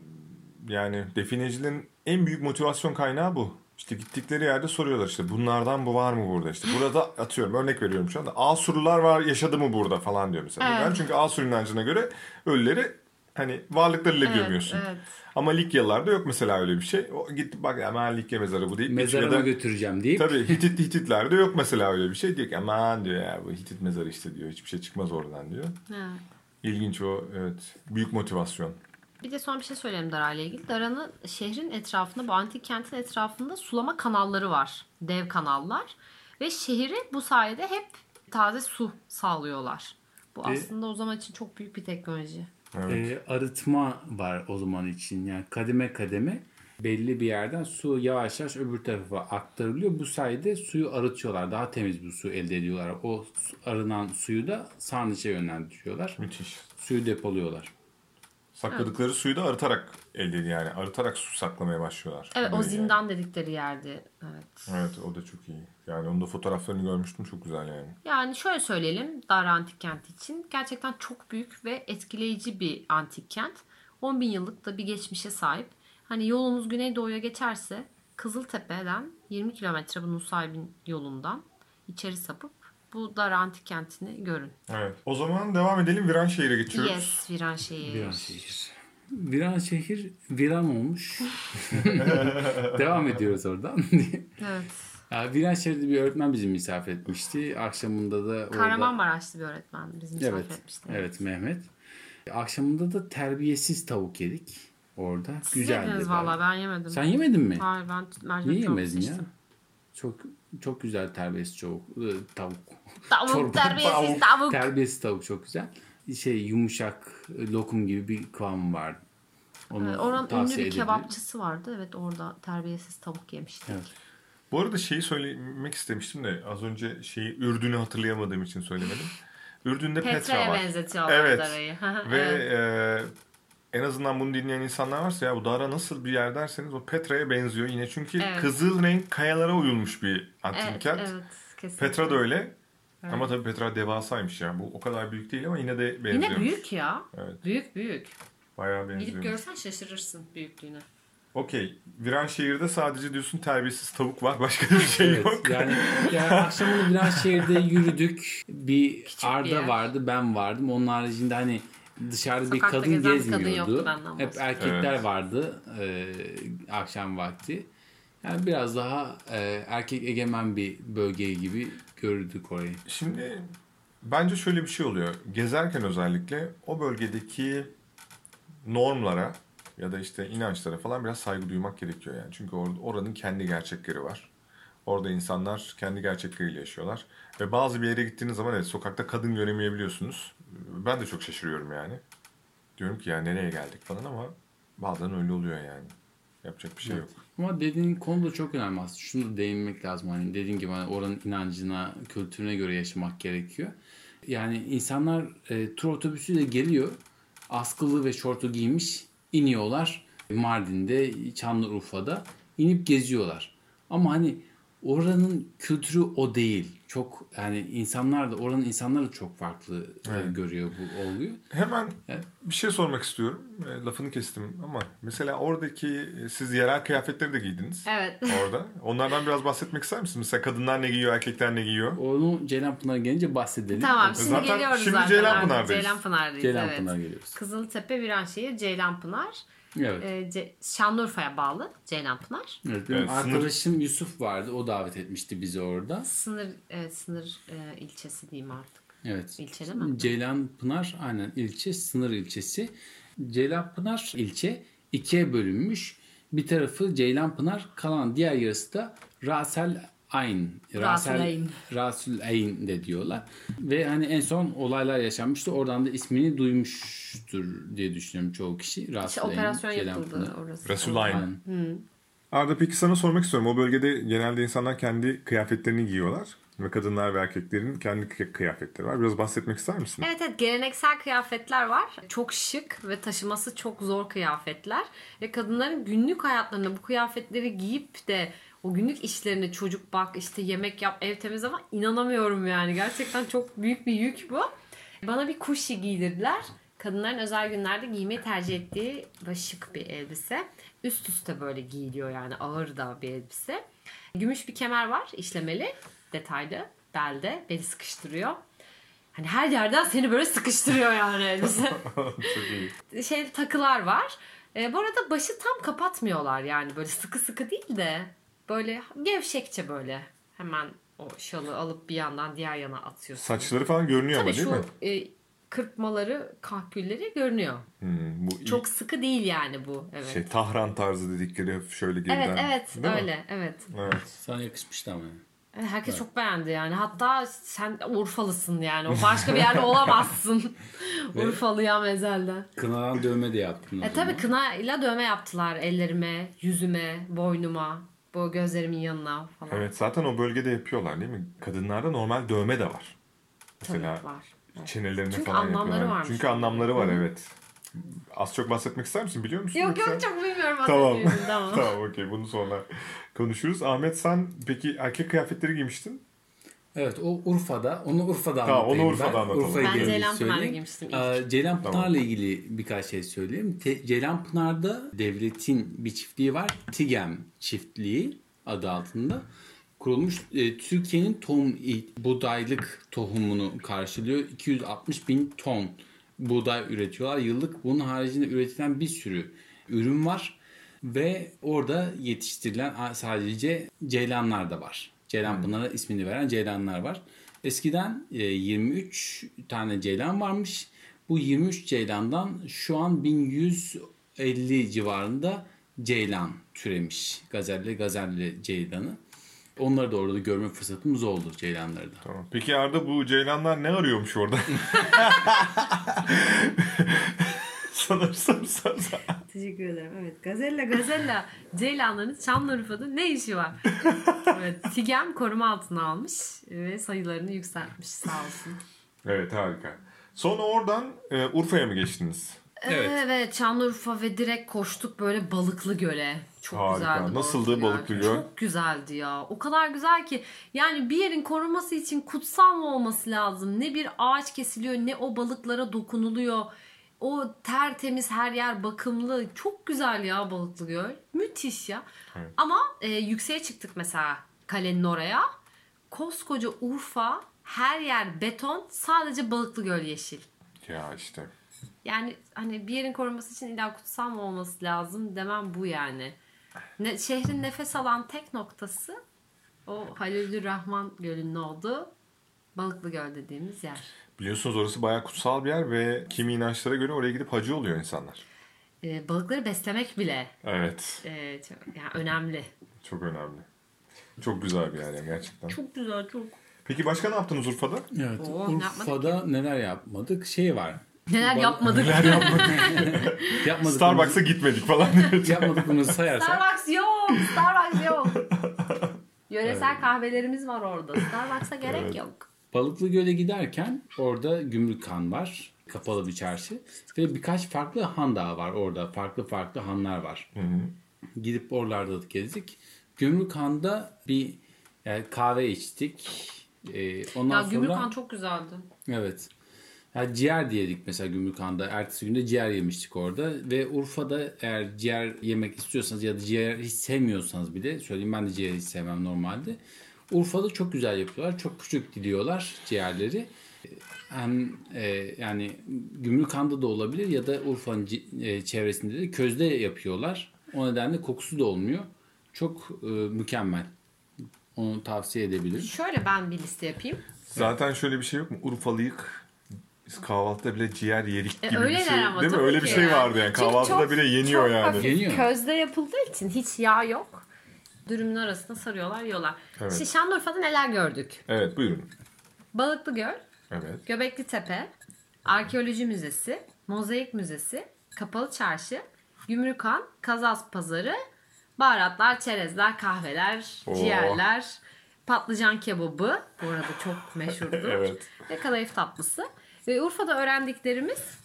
yani definecilerin en büyük motivasyon kaynağı bu. İşte gittikleri yerde soruyorlar işte bunlardan bu var mı burada işte. Burada atıyorum örnek veriyorum şu anda Asurular var yaşadı mı burada falan diyor mesela. Evet. Neden? Çünkü Asur inancına göre ölüleri hani varlıklarıyla Evet, gömüyorsun. evet. Ama Likyalılarda yok mesela öyle bir şey. O git bak hemen Likya mezarı bu değil. Mezarıma Ya da- götüreceğim deyip Tabii Hitit Hititlerde yok mesela öyle bir şey. Diyor ki aman diyor ya bu Hitit mezarı işte diyor. Hiçbir şey çıkmaz oradan diyor. Evet. İlginç o evet. Büyük motivasyon. Bir de son bir şey söyleyeyim Dara ile ilgili. Dara'nın şehrin etrafında, bu antik kentin etrafında sulama kanalları var. Dev kanallar. Ve şehri bu sayede hep taze su sağlıyorlar. Bu Ve- aslında o zaman için çok büyük bir teknoloji. Evet. e, arıtma var o zaman için. Yani kademe kademe belli bir yerden su yavaş yavaş öbür tarafa aktarılıyor. Bu sayede suyu arıtıyorlar. Daha temiz bir su elde ediyorlar. O arınan suyu da sarnıca yönlendiriyorlar. Müthiş. Suyu depoluyorlar. Sakladıkları suyu da arıtarak elde ediyor yani. Arıtarak su saklamaya başlıyorlar. Evet o zindan dedikleri yerdi. Evet. Yani. Evet o da çok iyi. Yani onun da fotoğraflarını görmüştüm çok güzel yani. Yani şöyle söyleyelim Dara Antik Kenti için. Gerçekten çok büyük ve etkileyici bir antik kent. 10 bin yıllık da bir geçmişe sahip. Hani yolunuz Güneydoğu'ya geçerse Kızıltepe'den 20 kilometre bu Nusaybin yolundan içeri sapıp bu Dara Antik Kenti'ni görün. Evet. O zaman devam edelim. Viranşehir'e geçiyoruz. Yes, Viranşehir. Viranşehir. Viranşehir viran olmuş. Devam ediyoruz oradan. Evet. Ya, Viranşehir'de bir öğretmen bizi misafir etmişti. Akşamında da orada... Kahramanmaraşlı bir öğretmen bizim misafir Evet, etmişti. evet Mehmet. Akşamında da terbiyesiz tavuk yedik orada. Siz Güzeldi. yediniz bayağı. valla ben yemedim. Sen yemedin mi? Hayır ben mercimek Niye yemezin ya? Çok çok güzel terbiyesiz tavuk. ıı, Tavuk. Tavuk Çorba, terbiyesiz tavuk. Terbiyesiz tavuk çok güzel. Şey yumuşak lokum gibi bir kıvam vardı. Onu Evet, Oranın ünlü bir edebilirim. kebapçısı vardı. Evet orada terbiyesiz tavuk yemiştik. Evet. Bu arada şeyi söylemek istemiştim de az önce şeyi Ürdün'ü hatırlayamadığım için söylemedim. Ürdün'de Petra Petra'ya var. benzetiyorlar Evet. Dara'yı. Ve Evet. e, en azından bunu dinleyen insanlar varsa ya bu Dara nasıl bir yer derseniz o Petra'ya benziyor yine. Çünkü Evet. kızıl renk kayalara uyulmuş bir antik Evet, kent. evet, kesinlikle. Petra da öyle. Ama tabii Petra devasaymış ya. Bu o kadar büyük değil ama yine de benziyor. Yine büyük ya. Evet. Büyük büyük. Bayağı Gidip benziyor. görsen şaşırırsın büyüklüğüne. Okey. Viranşehir'de sadece diyorsun terbiyesiz tavuk var. Başka bir şey Evet, yok. yani, yani akşamını biraz şehirde yürüdük. Bir Küçük bir Arda yer. vardı, ben vardım. Onun haricinde hani dışarıda bir Sokakta kadın gezen bir kadın gezmiyordu. yoktu, benden Hep erkekler Evet. vardı e, akşam vakti. Yani biraz daha e, erkek egemen bir bölge gibi gördük orayı. Şimdi bence şöyle bir şey oluyor. Gezerken özellikle o bölgedeki normlara ya da işte inançlara falan biraz saygı duymak gerekiyor yani. Çünkü or- oranın kendi gerçekleri var. Orada insanlar kendi gerçekleriyle yaşıyorlar. Ve bazı bir yere gittiğiniz zaman evet sokakta kadın göremeyebiliyorsunuz. Ben de çok şaşırıyorum yani. Diyorum ki ya nereye geldik falan ama bazen öyle oluyor yani. Yapacak bir şey yok. Ama dediğin konu da çok önemli aslında. Şunu da değinmek lazım. Hani dediğin gibi hani oranın inancına, kültürüne göre yaşamak gerekiyor. Yani insanlar e, tur otobüsüyle geliyor. Askılı ve şortu giymiş. iniyorlar. Mardin'de, Çanlıurfa'da inip geziyorlar. Ama hani oranın kültürü o değil. Çok yani insanlar da oranın insanları da çok farklı e, görüyor bu oluyor. Hemen Evet. bir şey sormak istiyorum. E, Lafını kestim ama mesela oradaki e, siz yerel kıyafetleri de giydiniz. Evet. orada. Onlardan biraz bahsetmek ister misiniz? Mesela kadınlar ne giyiyor, erkekler ne giyiyor? Onu Ceylanpınar'a gelince bahsedelim. Tamam şimdi Zaten geliyoruz şimdi zaten. Ceylanpınar'dayız. artık. Ceylanpınar'dayız. Ceylanpınar'a evet. geliyoruz. Kızıltepe, Viranşehir, Ceylanpınar. Evet. Ce- Şanlıurfa'ya bağlı Ceylanpınar. Evet, Evet, sınır- arkadaşım Yusuf vardı. O davet etmişti bizi orada. Sınır evet, sınır e, ilçesi diyeyim artık. Evet. İlçe değil mi? Ceylanpınar aynen ilçe, sınır ilçesi. Ceylanpınar ilçe ikiye bölünmüş. Bir tarafı Ceylanpınar, kalan diğer yarısı da Rasel Ayn. Rasel Ayn. Rasül Ayn de diyorlar. Ve hani en son olaylar yaşanmıştı. Oradan da ismini duymuştur diye düşünüyorum çoğu kişi. Rasül İşte Ayn, operasyon yapıldı orası. Resulayn. Aynen. Arda peki sana sormak istiyorum. O bölgede genelde insanlar kendi kıyafetlerini giyiyorlar. Ve kadınlar ve erkeklerin kendi kı- kıyafetleri var. Biraz bahsetmek ister misin? Evet evet geleneksel kıyafetler var. Çok şık ve taşıması çok zor kıyafetler. Ve kadınların günlük hayatlarında bu kıyafetleri giyip de o günlük işlerine çocuk bak işte yemek yap ev temizle ama inanamıyorum yani. Gerçekten çok büyük bir yük bu. Bana bir kuşi giydirdiler. Kadınların özel günlerde giymeyi tercih ettiği şık bir elbise. Üst üste böyle giyiliyor yani ağır da bir elbise. Gümüş bir kemer var işlemeli detaylı belde beli sıkıştırıyor. Hani her yerden seni böyle sıkıştırıyor yani elbise. Çok iyi. şey takılar var. E, bu arada başı tam kapatmıyorlar yani böyle sıkı sıkı değil de böyle gevşekçe böyle hemen o şalı alıp bir yandan diğer yana atıyorsun. Saçları falan görünüyor Tabii ama değil şu mi? e, kırpmaları, kahkülleri görünüyor. Hmm, bu Çok sıkı değil yani bu. Evet. şey Tahran tarzı dedikleri şöyle geriden. evet evet Değil mi? öyle evet. Evet. Sana yakışmıştı ama. Evet, Herkes çok beğendi yani. Hatta sen Urfalısın yani. O başka bir yerde olamazsın. Urfalıya mezelden. Kınadan dövme de yaptın. E tabi kınayla dövme yaptılar ellerime, yüzüme, boynuma, bu gözlerimin yanına falan. Evet zaten o bölgede yapıyorlar değil mi? Kadınlarda normal dövme de var. Tabii Mesela var. Evet. çenelerine Çünkü falan anlamları varmış. Çünkü anlamları var evet. Az çok bahsetmek ister misin biliyor musun? Yok yoksa? yok çok bilmiyorum tamam. tamam okey bunu sonra konuşuruz. Ahmet sen peki erkek kıyafetleri giymiştin. Evet o Urfa'da. Onu Urfa'da Tamam, anlatayım onu Urfa'da ben. anlatalım. Urfa'yı Ben söyleyeyim. giymiştim ilk. Ceylanpınar'la Tamam. ilgili birkaç şey söyleyeyim. Te- Ceylanpınar'da devletin bir çiftliği var. TİGEM çiftliği adı altında kurulmuş. Ee, Türkiye'nin tohum buğdaylık tohumunu karşılıyor. 260 bin ton buğday üretiyorlar. Yıllık bunun haricinde üretilen bir sürü ürün var. Ve orada yetiştirilen sadece ceylanlar da var. Ceylanpınar'a ismini veren ceylanlar var. Eskiden e, 23 tane ceylan varmış. Bu 23 ceylandan şu an 1150 civarında ceylan türemiş. Gazelli, gazelli ceylanı. Onları da orada görme fırsatımız oldu ceylanları da. Tamam. Peki Arda bu ceylanlar ne arıyormuş orada? Sanırsam sen. Teşekkür ederim. Evet. Gazella Gazella Ceylanların Şanlıurfa'da ne işi var? evet. Tigem koruma altına almış ve sayılarını yükseltmiş sağ olsun. Evet harika. Sonra oradan e, Urfa'ya mı geçtiniz? Evet. Evet. Şanlıurfa ve direkt koştuk böyle Balıklı Göle. Çok Harika. güzeldi. Nasıldı Balıklı Göl? Çok güzeldi ya. O kadar güzel ki yani bir yerin korunması için kutsal mı olması lazım? Ne bir ağaç kesiliyor ne o balıklara dokunuluyor. O tertemiz her yer bakımlı. Çok güzel ya Balıklı Göl. Müthiş ya. Evet. Ama e, yükseğe çıktık mesela kalenin oraya. Koskoca Urfa her yer beton sadece Balıklı Göl yeşil. Ya işte. Yani hani bir yerin korunması için illa kutsal mı olması lazım demem bu yani. Ne, şehrin nefes alan tek noktası o Halilür Rahman Gölü'nün olduğu Balıklı Göl dediğimiz yer. Biliyorsunuz orası bayağı kutsal bir yer ve kimi inançlara göre oraya gidip hacı oluyor insanlar. Ee, balıkları beslemek bile Evet. e, çok, yani önemli. Çok önemli. Çok güzel bir yer yani gerçekten. Çok güzel çok. Peki başka ne yaptınız Urfa'da? Evet. Oo, ne yapmadık Urfa'da neler yapmadık? Şey var. Neler Bal- yapmadık. Yapmadık. Starbucks'a gitmedik falan. Yapmadıklarımızı sayarsak. Starbucks yok. Starbucks yok. Yöresel kahvelerimiz var orada. Starbucks'a gerek Evet. yok. Balıklı Göl'e giderken orada Gümrükhan var. Kapalı bir çarşı. Ve birkaç farklı han daha var orada. Farklı farklı hanlar var. Gidip oralarda da gezdik. Gümrükhan'da bir yani kahve içtik. Ee, ondan Ya sonra... Gümrükhan çok güzeldi. Evet. Ya ciğer diyedik mesela Gümrükhan'da. Ertesi günde ciğer yemiştik orada. Ve Urfa'da eğer ciğer yemek istiyorsanız ya da ciğer hiç sevmiyorsanız bile söyleyeyim ben de ciğer hiç sevmem normalde. Urfa'da çok güzel yapıyorlar. Çok küçük diliyorlar ciğerleri. Hem e, yani Gümrükhan'da da olabilir ya da Urfa'nın e, çevresinde de közde yapıyorlar. O nedenle kokusu da olmuyor. Çok e, mükemmel. Onu tavsiye edebilirim. Şöyle ben bir liste yapayım. Zaten şöyle bir şey yok mu? Urfalıyık. Biz kahvaltıda bile ciğer yerik E, gibi bir öyleler şey. ama Değil mi? Öyle bir şey yani. vardı yani. Çünkü Kahvaltıda çok- bile yeniyor çok yani. hafif Yeniyor. közde yapıldığı için hiç yağ yok. Dürümün arasına sarıyorlar yiyorlar. Evet. Şimdi Şanlıurfa'da neler gördük? Evet buyurun. Balıklı Göl, Evet. Göbekli Tepe, Arkeoloji Müzesi, Mozaik Müzesi, Kapalı Çarşı, Gümrükhan, Kazas Pazarı, baharatlar, çerezler, kahveler, Oo. ciğerler, patlıcan kebabı. Bu arada çok meşhurdur. Evet. Ve kadayıf tatlısı. Ve Urfa'da öğrendiklerimiz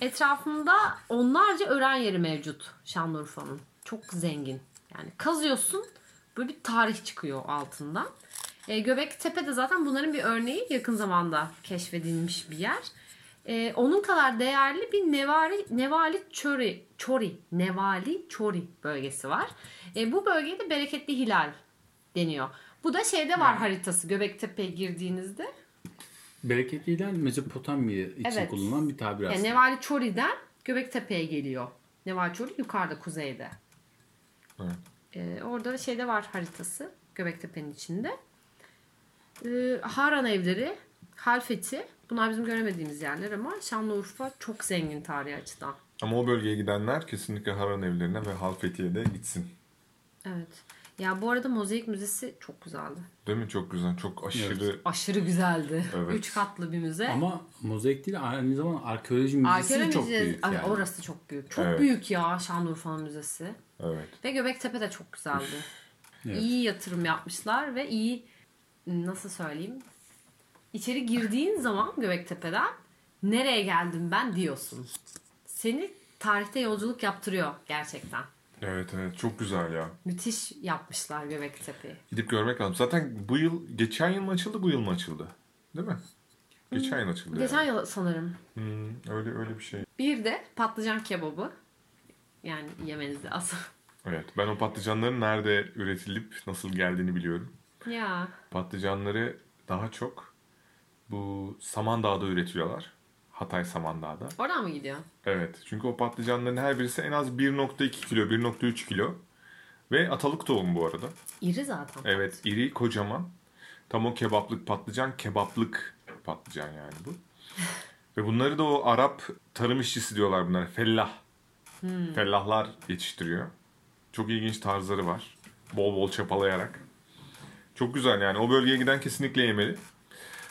etrafında onlarca öğren yeri mevcut Şanlıurfa'nın. Çok zengin. Yani kazıyorsun böyle bir tarih çıkıyor altından. E, Göbektepe de zaten bunların bir örneği yakın zamanda keşfedilmiş bir yer. E, onun kadar değerli bir Nevali, Nevali Çori, Çori, Nevali Çori bölgesi var. E, bu bölgeye de bereketli hilal deniyor. Bu da şeyde var haritası Göbektepe'ye girdiğinizde. Bereketli'den Mezopotamya için Evet. kullanılan bir tabir Yani aslında. Nevali Çori'den Göbektepe'ye geliyor. Nevali Çori yukarıda kuzeyde. Evet. Ee, orada şeyde var haritası Göbektepe'nin içinde. Ee, Haran evleri, Halfeti. Bunlar bizim göremediğimiz yerler ama Şanlıurfa çok zengin tarihi açıdan. Ama o bölgeye gidenler kesinlikle Haran evlerine ve Halfeti'ye de gitsin. Evet. Ya bu arada Mozaik Müzesi çok güzeldi. Değil mi? Çok güzel. Çok aşırı. Aşırı güzeldi. Evet. Üç katlı bir müze. Ama mozaik değil aynı zamanda arkeoloji müzesi Arkeoloji çok müzesi- büyük yani. Orası çok büyük. Çok Evet. büyük ya Şanlıurfa'nın müzesi. Evet. Ve Göbektepe de çok güzeldi. Evet. İyi yatırım yapmışlar ve iyi nasıl söyleyeyim? İçeri girdiğin zaman Göbektepe'den nereye geldim ben diyorsun. Seni tarihte yolculuk yaptırıyor gerçekten. Evet evet. Çok güzel ya. Müthiş yapmışlar Göbektepe'yi. Gidip görmek lazım. Zaten bu yıl, geçen yıl mı açıldı, bu yıl mı açıldı? Değil mi? Geçen yıl açıldı. Geçen yani. yıl sanırım. Hmm, öyle öyle bir şey. Bir de patlıcan kebabı. Yani yemeniz lazım. Evet. Ben o patlıcanların nerede üretilip nasıl geldiğini biliyorum. ya Patlıcanları daha çok bu Samandağ'da üretiyorlar. Hatay Samandağ'da. oradan mı gidiyor? Evet. Çünkü o patlıcanların her birisi en az 1.2 kilo, 1.3 kilo. Ve atalık tohum bu arada. İri zaten. Evet iri kocaman. Tam o kebaplık patlıcan kebaplık patlıcan yani bu. Ve bunları da o Arap tarım işçisi diyorlar bunlar. Fellah. Fellahlar yetiştiriyor. Çok ilginç tarzları var. Bol bol çapalayarak. Çok güzel yani. O bölgeye giden kesinlikle yemeli.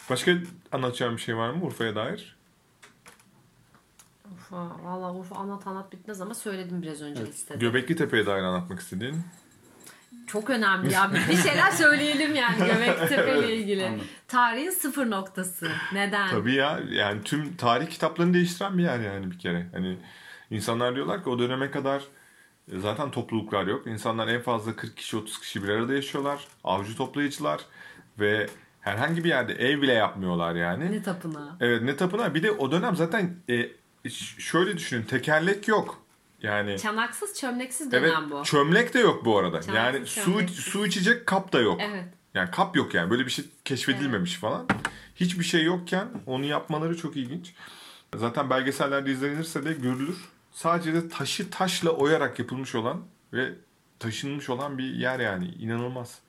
Başka anlatacağım bir şey var mı Urfa'ya dair? Urfa, valla Urfa anlat anlat bitmez ama söyledim biraz önce listede. Göbekli Tepe'ye dair anlatmak istediğin. Çok önemli ya. Bir şeyler söyleyelim yani Göbektepe ile ilgili. anladım. Tarihin sıfır noktası. Neden? Tabii ya yani tüm tarih kitaplarını değiştiren bir yer yani bir kere. Hani insanlar diyorlar ki o döneme kadar e, zaten topluluklar yok. İnsanlar en fazla 40 kişi 30 kişi bir arada yaşıyorlar. Avcı toplayıcılar ve herhangi bir yerde ev bile yapmıyorlar yani. Ne tapınağı? Evet ne tapınağı bir de o dönem zaten e, şöyle düşünün tekerlek yok. Yani Çanaksız çömleksiz evet dönem bu. çömlek de yok bu arada. Çanaksız yani su çömleksiz. su içecek kap da yok. Evet. Yani kap yok yani. Böyle bir şey keşfedilmemiş falan. Hiçbir şey yokken onu yapmaları çok ilginç. Zaten belgesellerde izlenirse de görülür. Sadece de taşı taşla oyarak yapılmış olan ve taşınmış olan bir yer yani. İnanılmaz.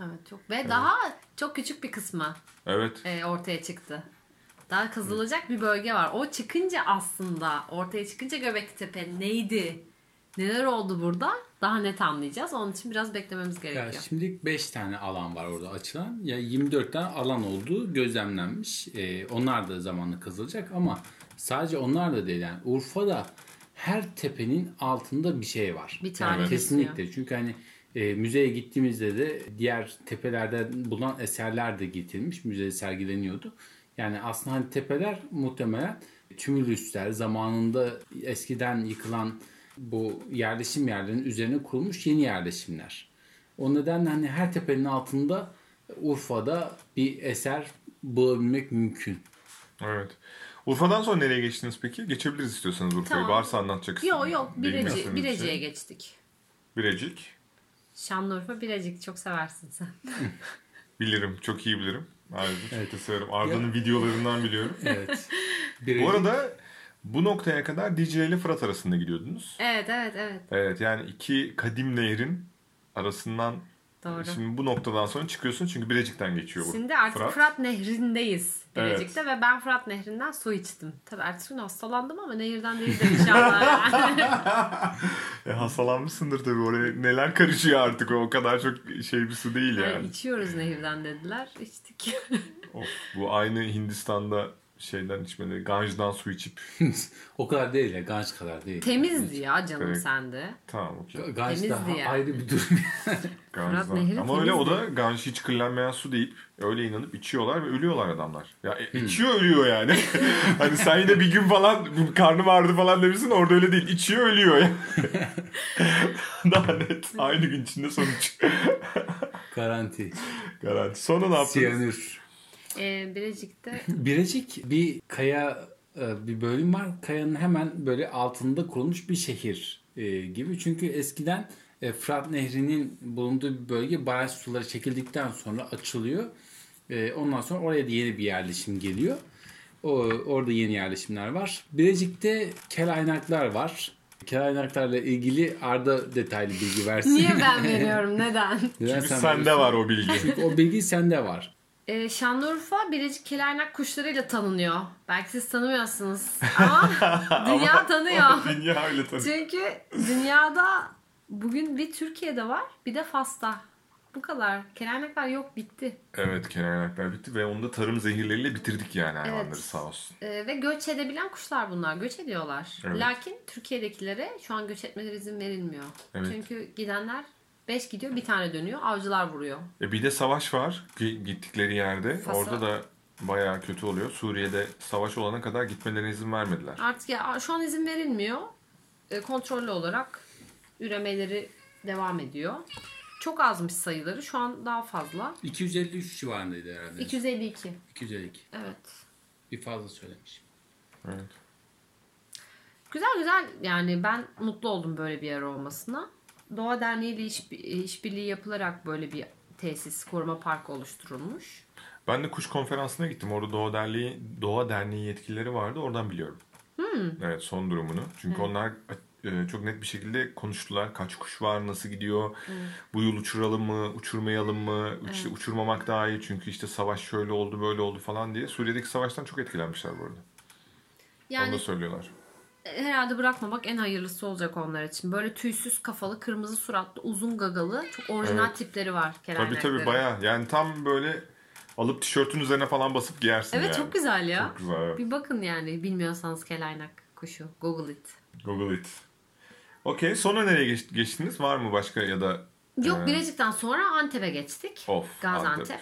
Evet çok ve daha çok küçük bir kısmı Evet. e, ortaya çıktı. Daha kazılacak bir bölge var. O çıkınca aslında ortaya çıkınca Göbektepe neydi? Neler oldu burada? Daha net anlayacağız. Onun için biraz beklememiz Ya gerekiyor. şimdilik 5 tane alan var orada açılan. Ya 24 tane alan olduğu gözlemlenmiş. Ee, onlar da zamanla kazılacak ama sadece onlar da değil. Yani Urfa'da her tepenin altında bir şey var. Bir tane Yani kesinlikle. Çünkü hani e, müzeye gittiğimizde de diğer tepelerden bulunan eserler de getirilmiş. Müzede sergileniyordu. Yani aslında hani tepeler muhtemelen tümülüsler zamanında eskiden yıkılan bu yerleşim yerlerinin üzerine kurulmuş yeni yerleşimler. O nedenle hani her tepenin altında Urfa'da bir eser bulabilmek mümkün. Evet. Urfa'dan sonra nereye geçtiniz peki? Geçebiliriz istiyorsanız Urfa'yı. Tamam. Varsa anlatacak Yok yok Bireci, bir Birecik'e şey. geçtik. Birecik. Şanlıurfa Birecik çok seversin sen. Bilirim. Çok iyi bilirim. Ayrıca çok da severim. Arda'nın videolarından biliyorum. Evet. Bu arada bu noktaya kadar Dicle ile Fırat arasında gidiyordunuz. Evet evet evet Evet yani iki kadim nehrin arasından doğru. şimdi bu noktadan sonra çıkıyorsun çünkü Birecik'ten geçiyor bu. Şimdi artık Fırat. Fırat, Nehri'ndeyiz Evet. Birecik'te ve ben Fırat Nehri'nden su içtim. Tabii ertesi gün hastalandım ama nehirden değil de inşallah. yani. E, hastalanmışsındır tabii oraya neler karışıyor artık o, o kadar çok şey bir su değil Yani yani. içiyoruz nehirden dediler. içtik. Of, bu aynı Hindistan'da şeyden içmeleri, Ganj'dan su içip o kadar değil ya. Ganj kadar değil. Temizdi ya canım Evet. sende. tamam okey. Ganj Temizdi daha yani. ayrı bir durum. Ganj'dan. Nehri Ama öyle o da Ganj hiç kirlenmeyen su deyip öyle inanıp içiyorlar ve ölüyorlar adamlar. Ya e, içiyor ölüyor yani. hani sen yine bir gün falan karnım ağrıdı falan demişsin orada öyle değil. İçiyor ölüyor ya. Daha net. Aynı gün içinde sonuç. Garanti. Garanti. Sonra ne yaptınız? Siyanür. Ee, Birecik'te Birecik bir kaya e, bir bölüm var. Kayanın hemen böyle altında kurulmuş bir şehir e, gibi. Çünkü eskiden e, Fırat Nehri'nin bulunduğu bir bölge baraj suları çekildikten sonra açılıyor. Ondan sonra oraya da yeni bir yerleşim geliyor. O, orada yeni yerleşimler var. Birecik'te kelaynaklar var. Kelaynaklarla ilgili Arda detaylı bilgi versin. niye ben veriyorum neden? Neden Çünkü sen sende veriyorsun? var o bilgi. Çünkü o bilgi sende var. Ee, Şanlıurfa Birecik kelaynak kuşlarıyla tanınıyor. Belki siz tanımıyorsunuz ama dünya tanıyor. Dünya öyle tabii. Çünkü dünyada bugün bir Türkiye'de var bir de Fas'ta. Bu kadar. Kelaynaklar yok bitti. Evet kenaynaklar bitti ve onu da tarım zehirleriyle bitirdik yani hayvanları Evet. sağ olsun. Ee, ve göç edebilen kuşlar bunlar. Göç ediyorlar. Evet. Lakin Türkiye'dekilere şu an göç etmeleri izin verilmiyor. Evet. Çünkü gidenler 5 gidiyor bir tane dönüyor. Avcılar vuruyor. E bir de savaş var gi- gittikleri yerde. Fas'a- Orada da bayağı kötü oluyor. Suriye'de savaş olana kadar gitmelerine izin vermediler. Artık ya şu an izin verilmiyor. E, kontrollü olarak üremeleri devam ediyor. Çok azmış sayıları. Şu an daha fazla. 253 civarındaydı herhalde. 252. 252. Evet. Bir fazla söylemiş. Evet. Güzel güzel yani ben mutlu oldum böyle bir yer olmasına. Doğa Derneği ile iş, işbirliği yapılarak böyle bir tesis, koruma parkı oluşturulmuş. Ben de kuş konferansına gittim. Orada Doğa Derneği, Doğa Derneği yetkilileri vardı. Oradan biliyorum. Evet son durumunu. Çünkü onlar e, çok net bir şekilde konuştular. Kaç kuş var, nasıl gidiyor, bu yıl uçuralım mı, uçurmayalım mı, işte uçurmamak daha iyi çünkü işte savaş şöyle oldu, böyle oldu falan diye. Suriye'deki savaştan çok etkilenmişler bu arada. Onu Yani da söylüyorlar. Herhalde bırakmamak en hayırlısı olacak onlar için. Böyle tüysüz kafalı, kırmızı suratlı, uzun gagalı, çok orijinal Evet. tipleri var Tabii keleyneklerin. tabii bayağı. Yani tam böyle alıp tişörtün üzerine falan basıp giyersin Evet yani. çok güzel ya. Çok güzel evet. Bir bakın yani bilmiyorsanız kelaynak kuşu. Google it. Google it. Okey sonra nereye geç- geçtiniz? Var mı başka ya da Yok Ee, Bilecik'ten sonra Antep'e geçtik. Of, Gaziantep.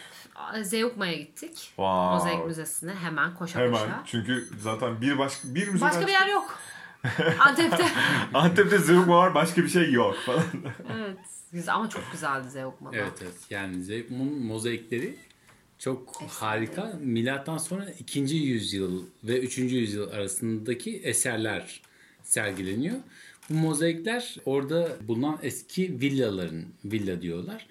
Zeugma'ya gittik. Wow. Mozaik Müzesi'ne hemen koşa Hemen koşa. çünkü zaten bir başka bir müze Başka bir yer yok. Antep'te. Antep'te Zeugma var başka bir şey yok falan. evet. Güzel ama çok güzeldi Zeugma'da. Evet evet. Yani Zeugma'nın mozaikleri çok harika. Milattan sonra 2. yüzyıl ve 3. yüzyıl arasındaki eserler sergileniyor. Bu mozaikler orada bulunan eski villaların villa diyorlar.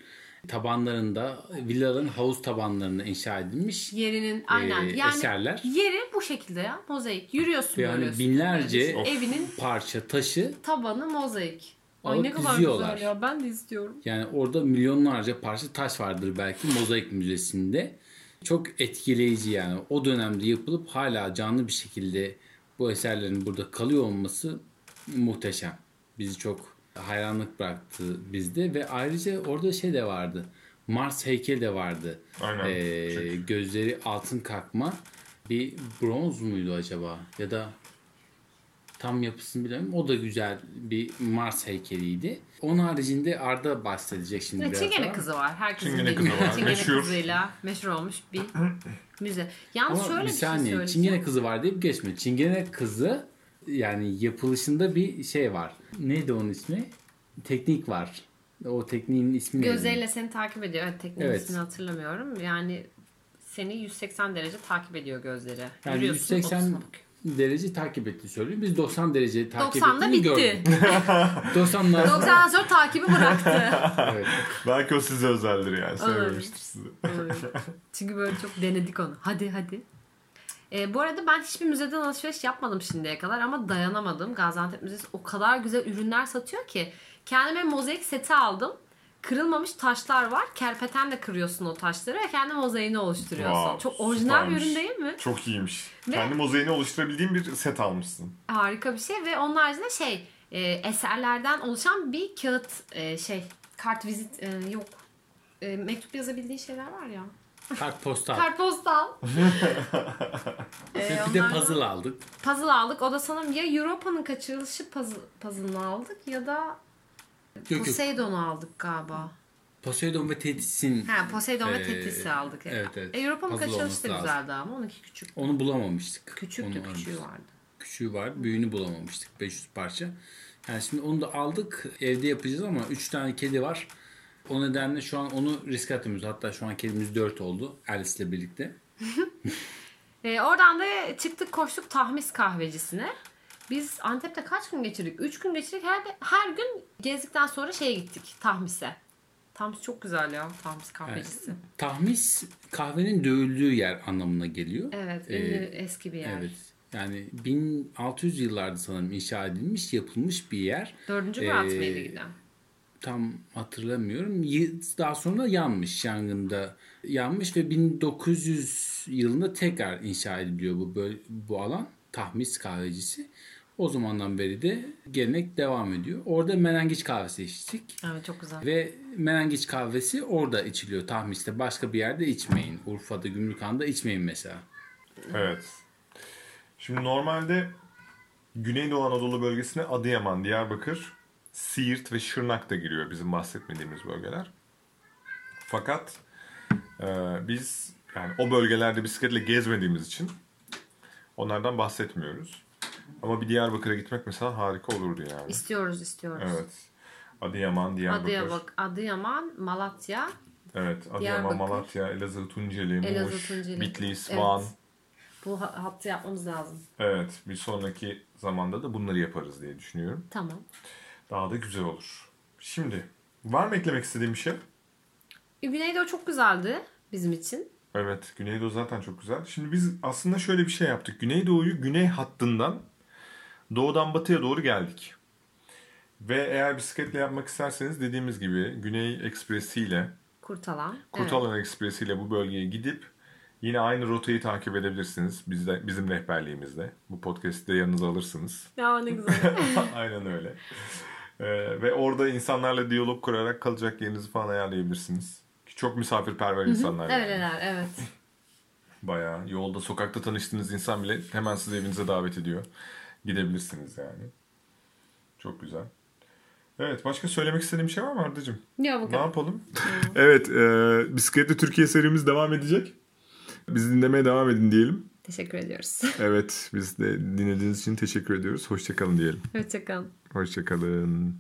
Tabanlarında villaların havuz tabanlarında inşa edilmiş Yerinin aynen. e, yani eserler. yeri bu şekilde ya. Mozaik. Yürüyorsun Yani böyle. binlerce üstünde. Evinin parça taşı tabanı mozaik. Ay ne kadar diziyorlar. güzel ya. Ben de istiyorum. Yani orada milyonlarca parça taş vardır belki mozaik müzesinde. Çok etkileyici yani. O dönemde yapılıp hala canlı bir şekilde bu eserlerin burada kalıyor olması muhteşem. Bizi çok hayranlık bıraktı bizde ve ayrıca orada şey de vardı. Mars heykeli de vardı. Aynen. Ee, gözleri altın kalkma. Bir bronz muydu acaba? Ya da tam yapısını bilmiyorum. O da güzel bir Mars heykeliydi. Onun haricinde Arda bahsedecek şimdi Ve biraz Çingene daha. kızı var. Herkesin Çingene kızı var. Çingene Meşhur. kızıyla meşhur olmuş bir müze. Yalnız Ama şöyle bir bir, şey saniye. söyleyeceğim. Çingene kızı var deyip geçme. Çingene kızı yani yapılışında bir şey var. Neydi onun ismi? Teknik var. O tekniğin ismi neydi? Gözleriyle seni takip ediyor. Evet tekniğin Evet. ismini hatırlamıyorum. Yani seni 180 derece takip ediyor gözleri. Yani Yürüyorsun, 180 otuzuna bakıyor. derece takip etti söylüyor. Biz 90 derece takip 90'da ettiğini bitti. gördük. 90'dan 90'dan sonra takibi bıraktı. evet. Belki o size özeldir yani. Sevmemiştir sizi. Evet. Çünkü böyle çok denedik onu. Hadi hadi. Ee, bu arada ben hiçbir müzeden alışveriş yapmadım şimdiye kadar ama dayanamadım. Gaziantep Müzesi o kadar güzel ürünler satıyor ki. Kendime mozaik seti aldım. Kırılmamış taşlar var. Kerpetenle kırıyorsun o taşları ve kendi mozaiğini oluşturuyorsun. Wow, çok orijinal bir süpermiş. ürün değil mi? Çok iyiymiş. Ve- Kendi mozaiğini oluşturabildiğin bir set almışsın. Harika bir şey ve onun haricinde şey e, eserlerden oluşan bir kağıt e, şey kart vizit e, yok. E, mektup yazabildiği şeyler var ya. Kartpostal. Kartpostal. Ee, bir de onlardan- puzzle aldık. Puzzle aldık. O da sanırım ya Europa'nın kaçırılışı puzzle, puzzle'ını aldık ya da Yok yok. Poseidon'u aldık galiba. Poseidon ve Thetis'in Ha Poseidon ve Ee, Tetis'i aldık. evet, evet. E, Europa'nın kaçırılışı da güzeldi ama onunki küçük. onu bulamamıştık. Küçüktü Onu küçüğü vardı. küçüğü var. Büyüğünü bulamamıştık. 500 parça. Yani şimdi onu da aldık. Evde yapacağız ama 3 tane kedi var. O nedenle şu an onu risk atmıyoruz. Hatta şu an kedimiz 4 oldu. Alice ile birlikte. E, oradan da çıktık koştuk Tahmis kahvecisine. Biz Antep'te kaç gün geçirdik? 3 gün geçirdik. Her, her gün gezdikten sonra şeye gittik Tahmis'e. Tahmis çok güzel ya Tahmis kahvecisi. Tahmis kahvenin dövüldüğü yer anlamına geliyor. Evet, Ee, eski bir yer. Evet. Yani 1600 yıllarda sanırım inşa edilmiş, yapılmış bir yer. Dördüncü Ee, Murat Bey'le giden. Tam hatırlamıyorum. Daha sonra yanmış yangında. Yanmış ve 1900 yılında tekrar inşa ediliyor bu böl- bu alan. Tahmis kahvecisi. O zamandan beri de gelenek devam ediyor. Orada menengiç kahvesi içtik. Evet çok güzel. Ve menengiç kahvesi orada içiliyor Tahmis'te. Başka bir yerde içmeyin. Urfa'da, Gümrükhan'da içmeyin mesela. Evet. Şimdi normalde Güneydoğu Anadolu bölgesine Adıyaman, Diyarbakır, Siirt ve Şırnak da giriyor bizim bahsetmediğimiz bölgeler. Fakat e, biz yani o bölgelerde bisikletle gezmediğimiz için onlardan bahsetmiyoruz. Ama bir Diyarbakır'a gitmek mesela harika olurdu yani. İstiyoruz istiyoruz. Evet. Adıyaman, Diyarbakır. Adıyaman, Adıyaman, Malatya. Evet, Adıyaman. Malatya, Elazığ, Tunceli, Elazığ, Muş, Tunceli. Bitlis, Evet. Van. Bu ha- hattı yapmamız lazım. Evet, bir sonraki zamanda da bunları yaparız diye düşünüyorum. Tamam. Daha da güzel olur. Şimdi, var mı eklemek istediğim bir şey? E, Güneydoğu çok güzeldi bizim için. Evet, Güneydoğu zaten çok güzel. Şimdi biz aslında şöyle bir şey yaptık. Güneydoğu'yu güney hattından doğudan batıya doğru geldik. Ve eğer bisikletle yapmak isterseniz dediğimiz gibi Güney Ekspresi ile Kurtalan. Kurtalan Ekspresi ile bu bölgeye gidip yine aynı rotayı takip edebilirsiniz. Bizde, bizim rehberliğimizde. Bu podcast'i de yanınıza alırsınız. Ya ne güzel. Aynen öyle. Ee, ve orada insanlarla diyalog kurarak kalacak yerinizi falan ayarlayabilirsiniz. Ki Çok misafirperver insanlar. yani. Öyleler evet. Bayağı yolda sokakta tanıştığınız insan bile hemen sizi evinize davet ediyor. Gidebilirsiniz yani. Çok güzel. Evet başka söylemek istediğim bir şey var mı Arda'cığım? Ya bu Ne kadar. yapalım? evet e, bisikletli Türkiye serimiz devam edecek. Bizi dinlemeye devam edin diyelim. Teşekkür ediyoruz. Evet biz de dinlediğiniz için teşekkür ediyoruz. Hoşçakalın diyelim. Hoşçakalın. Hoşçakalın.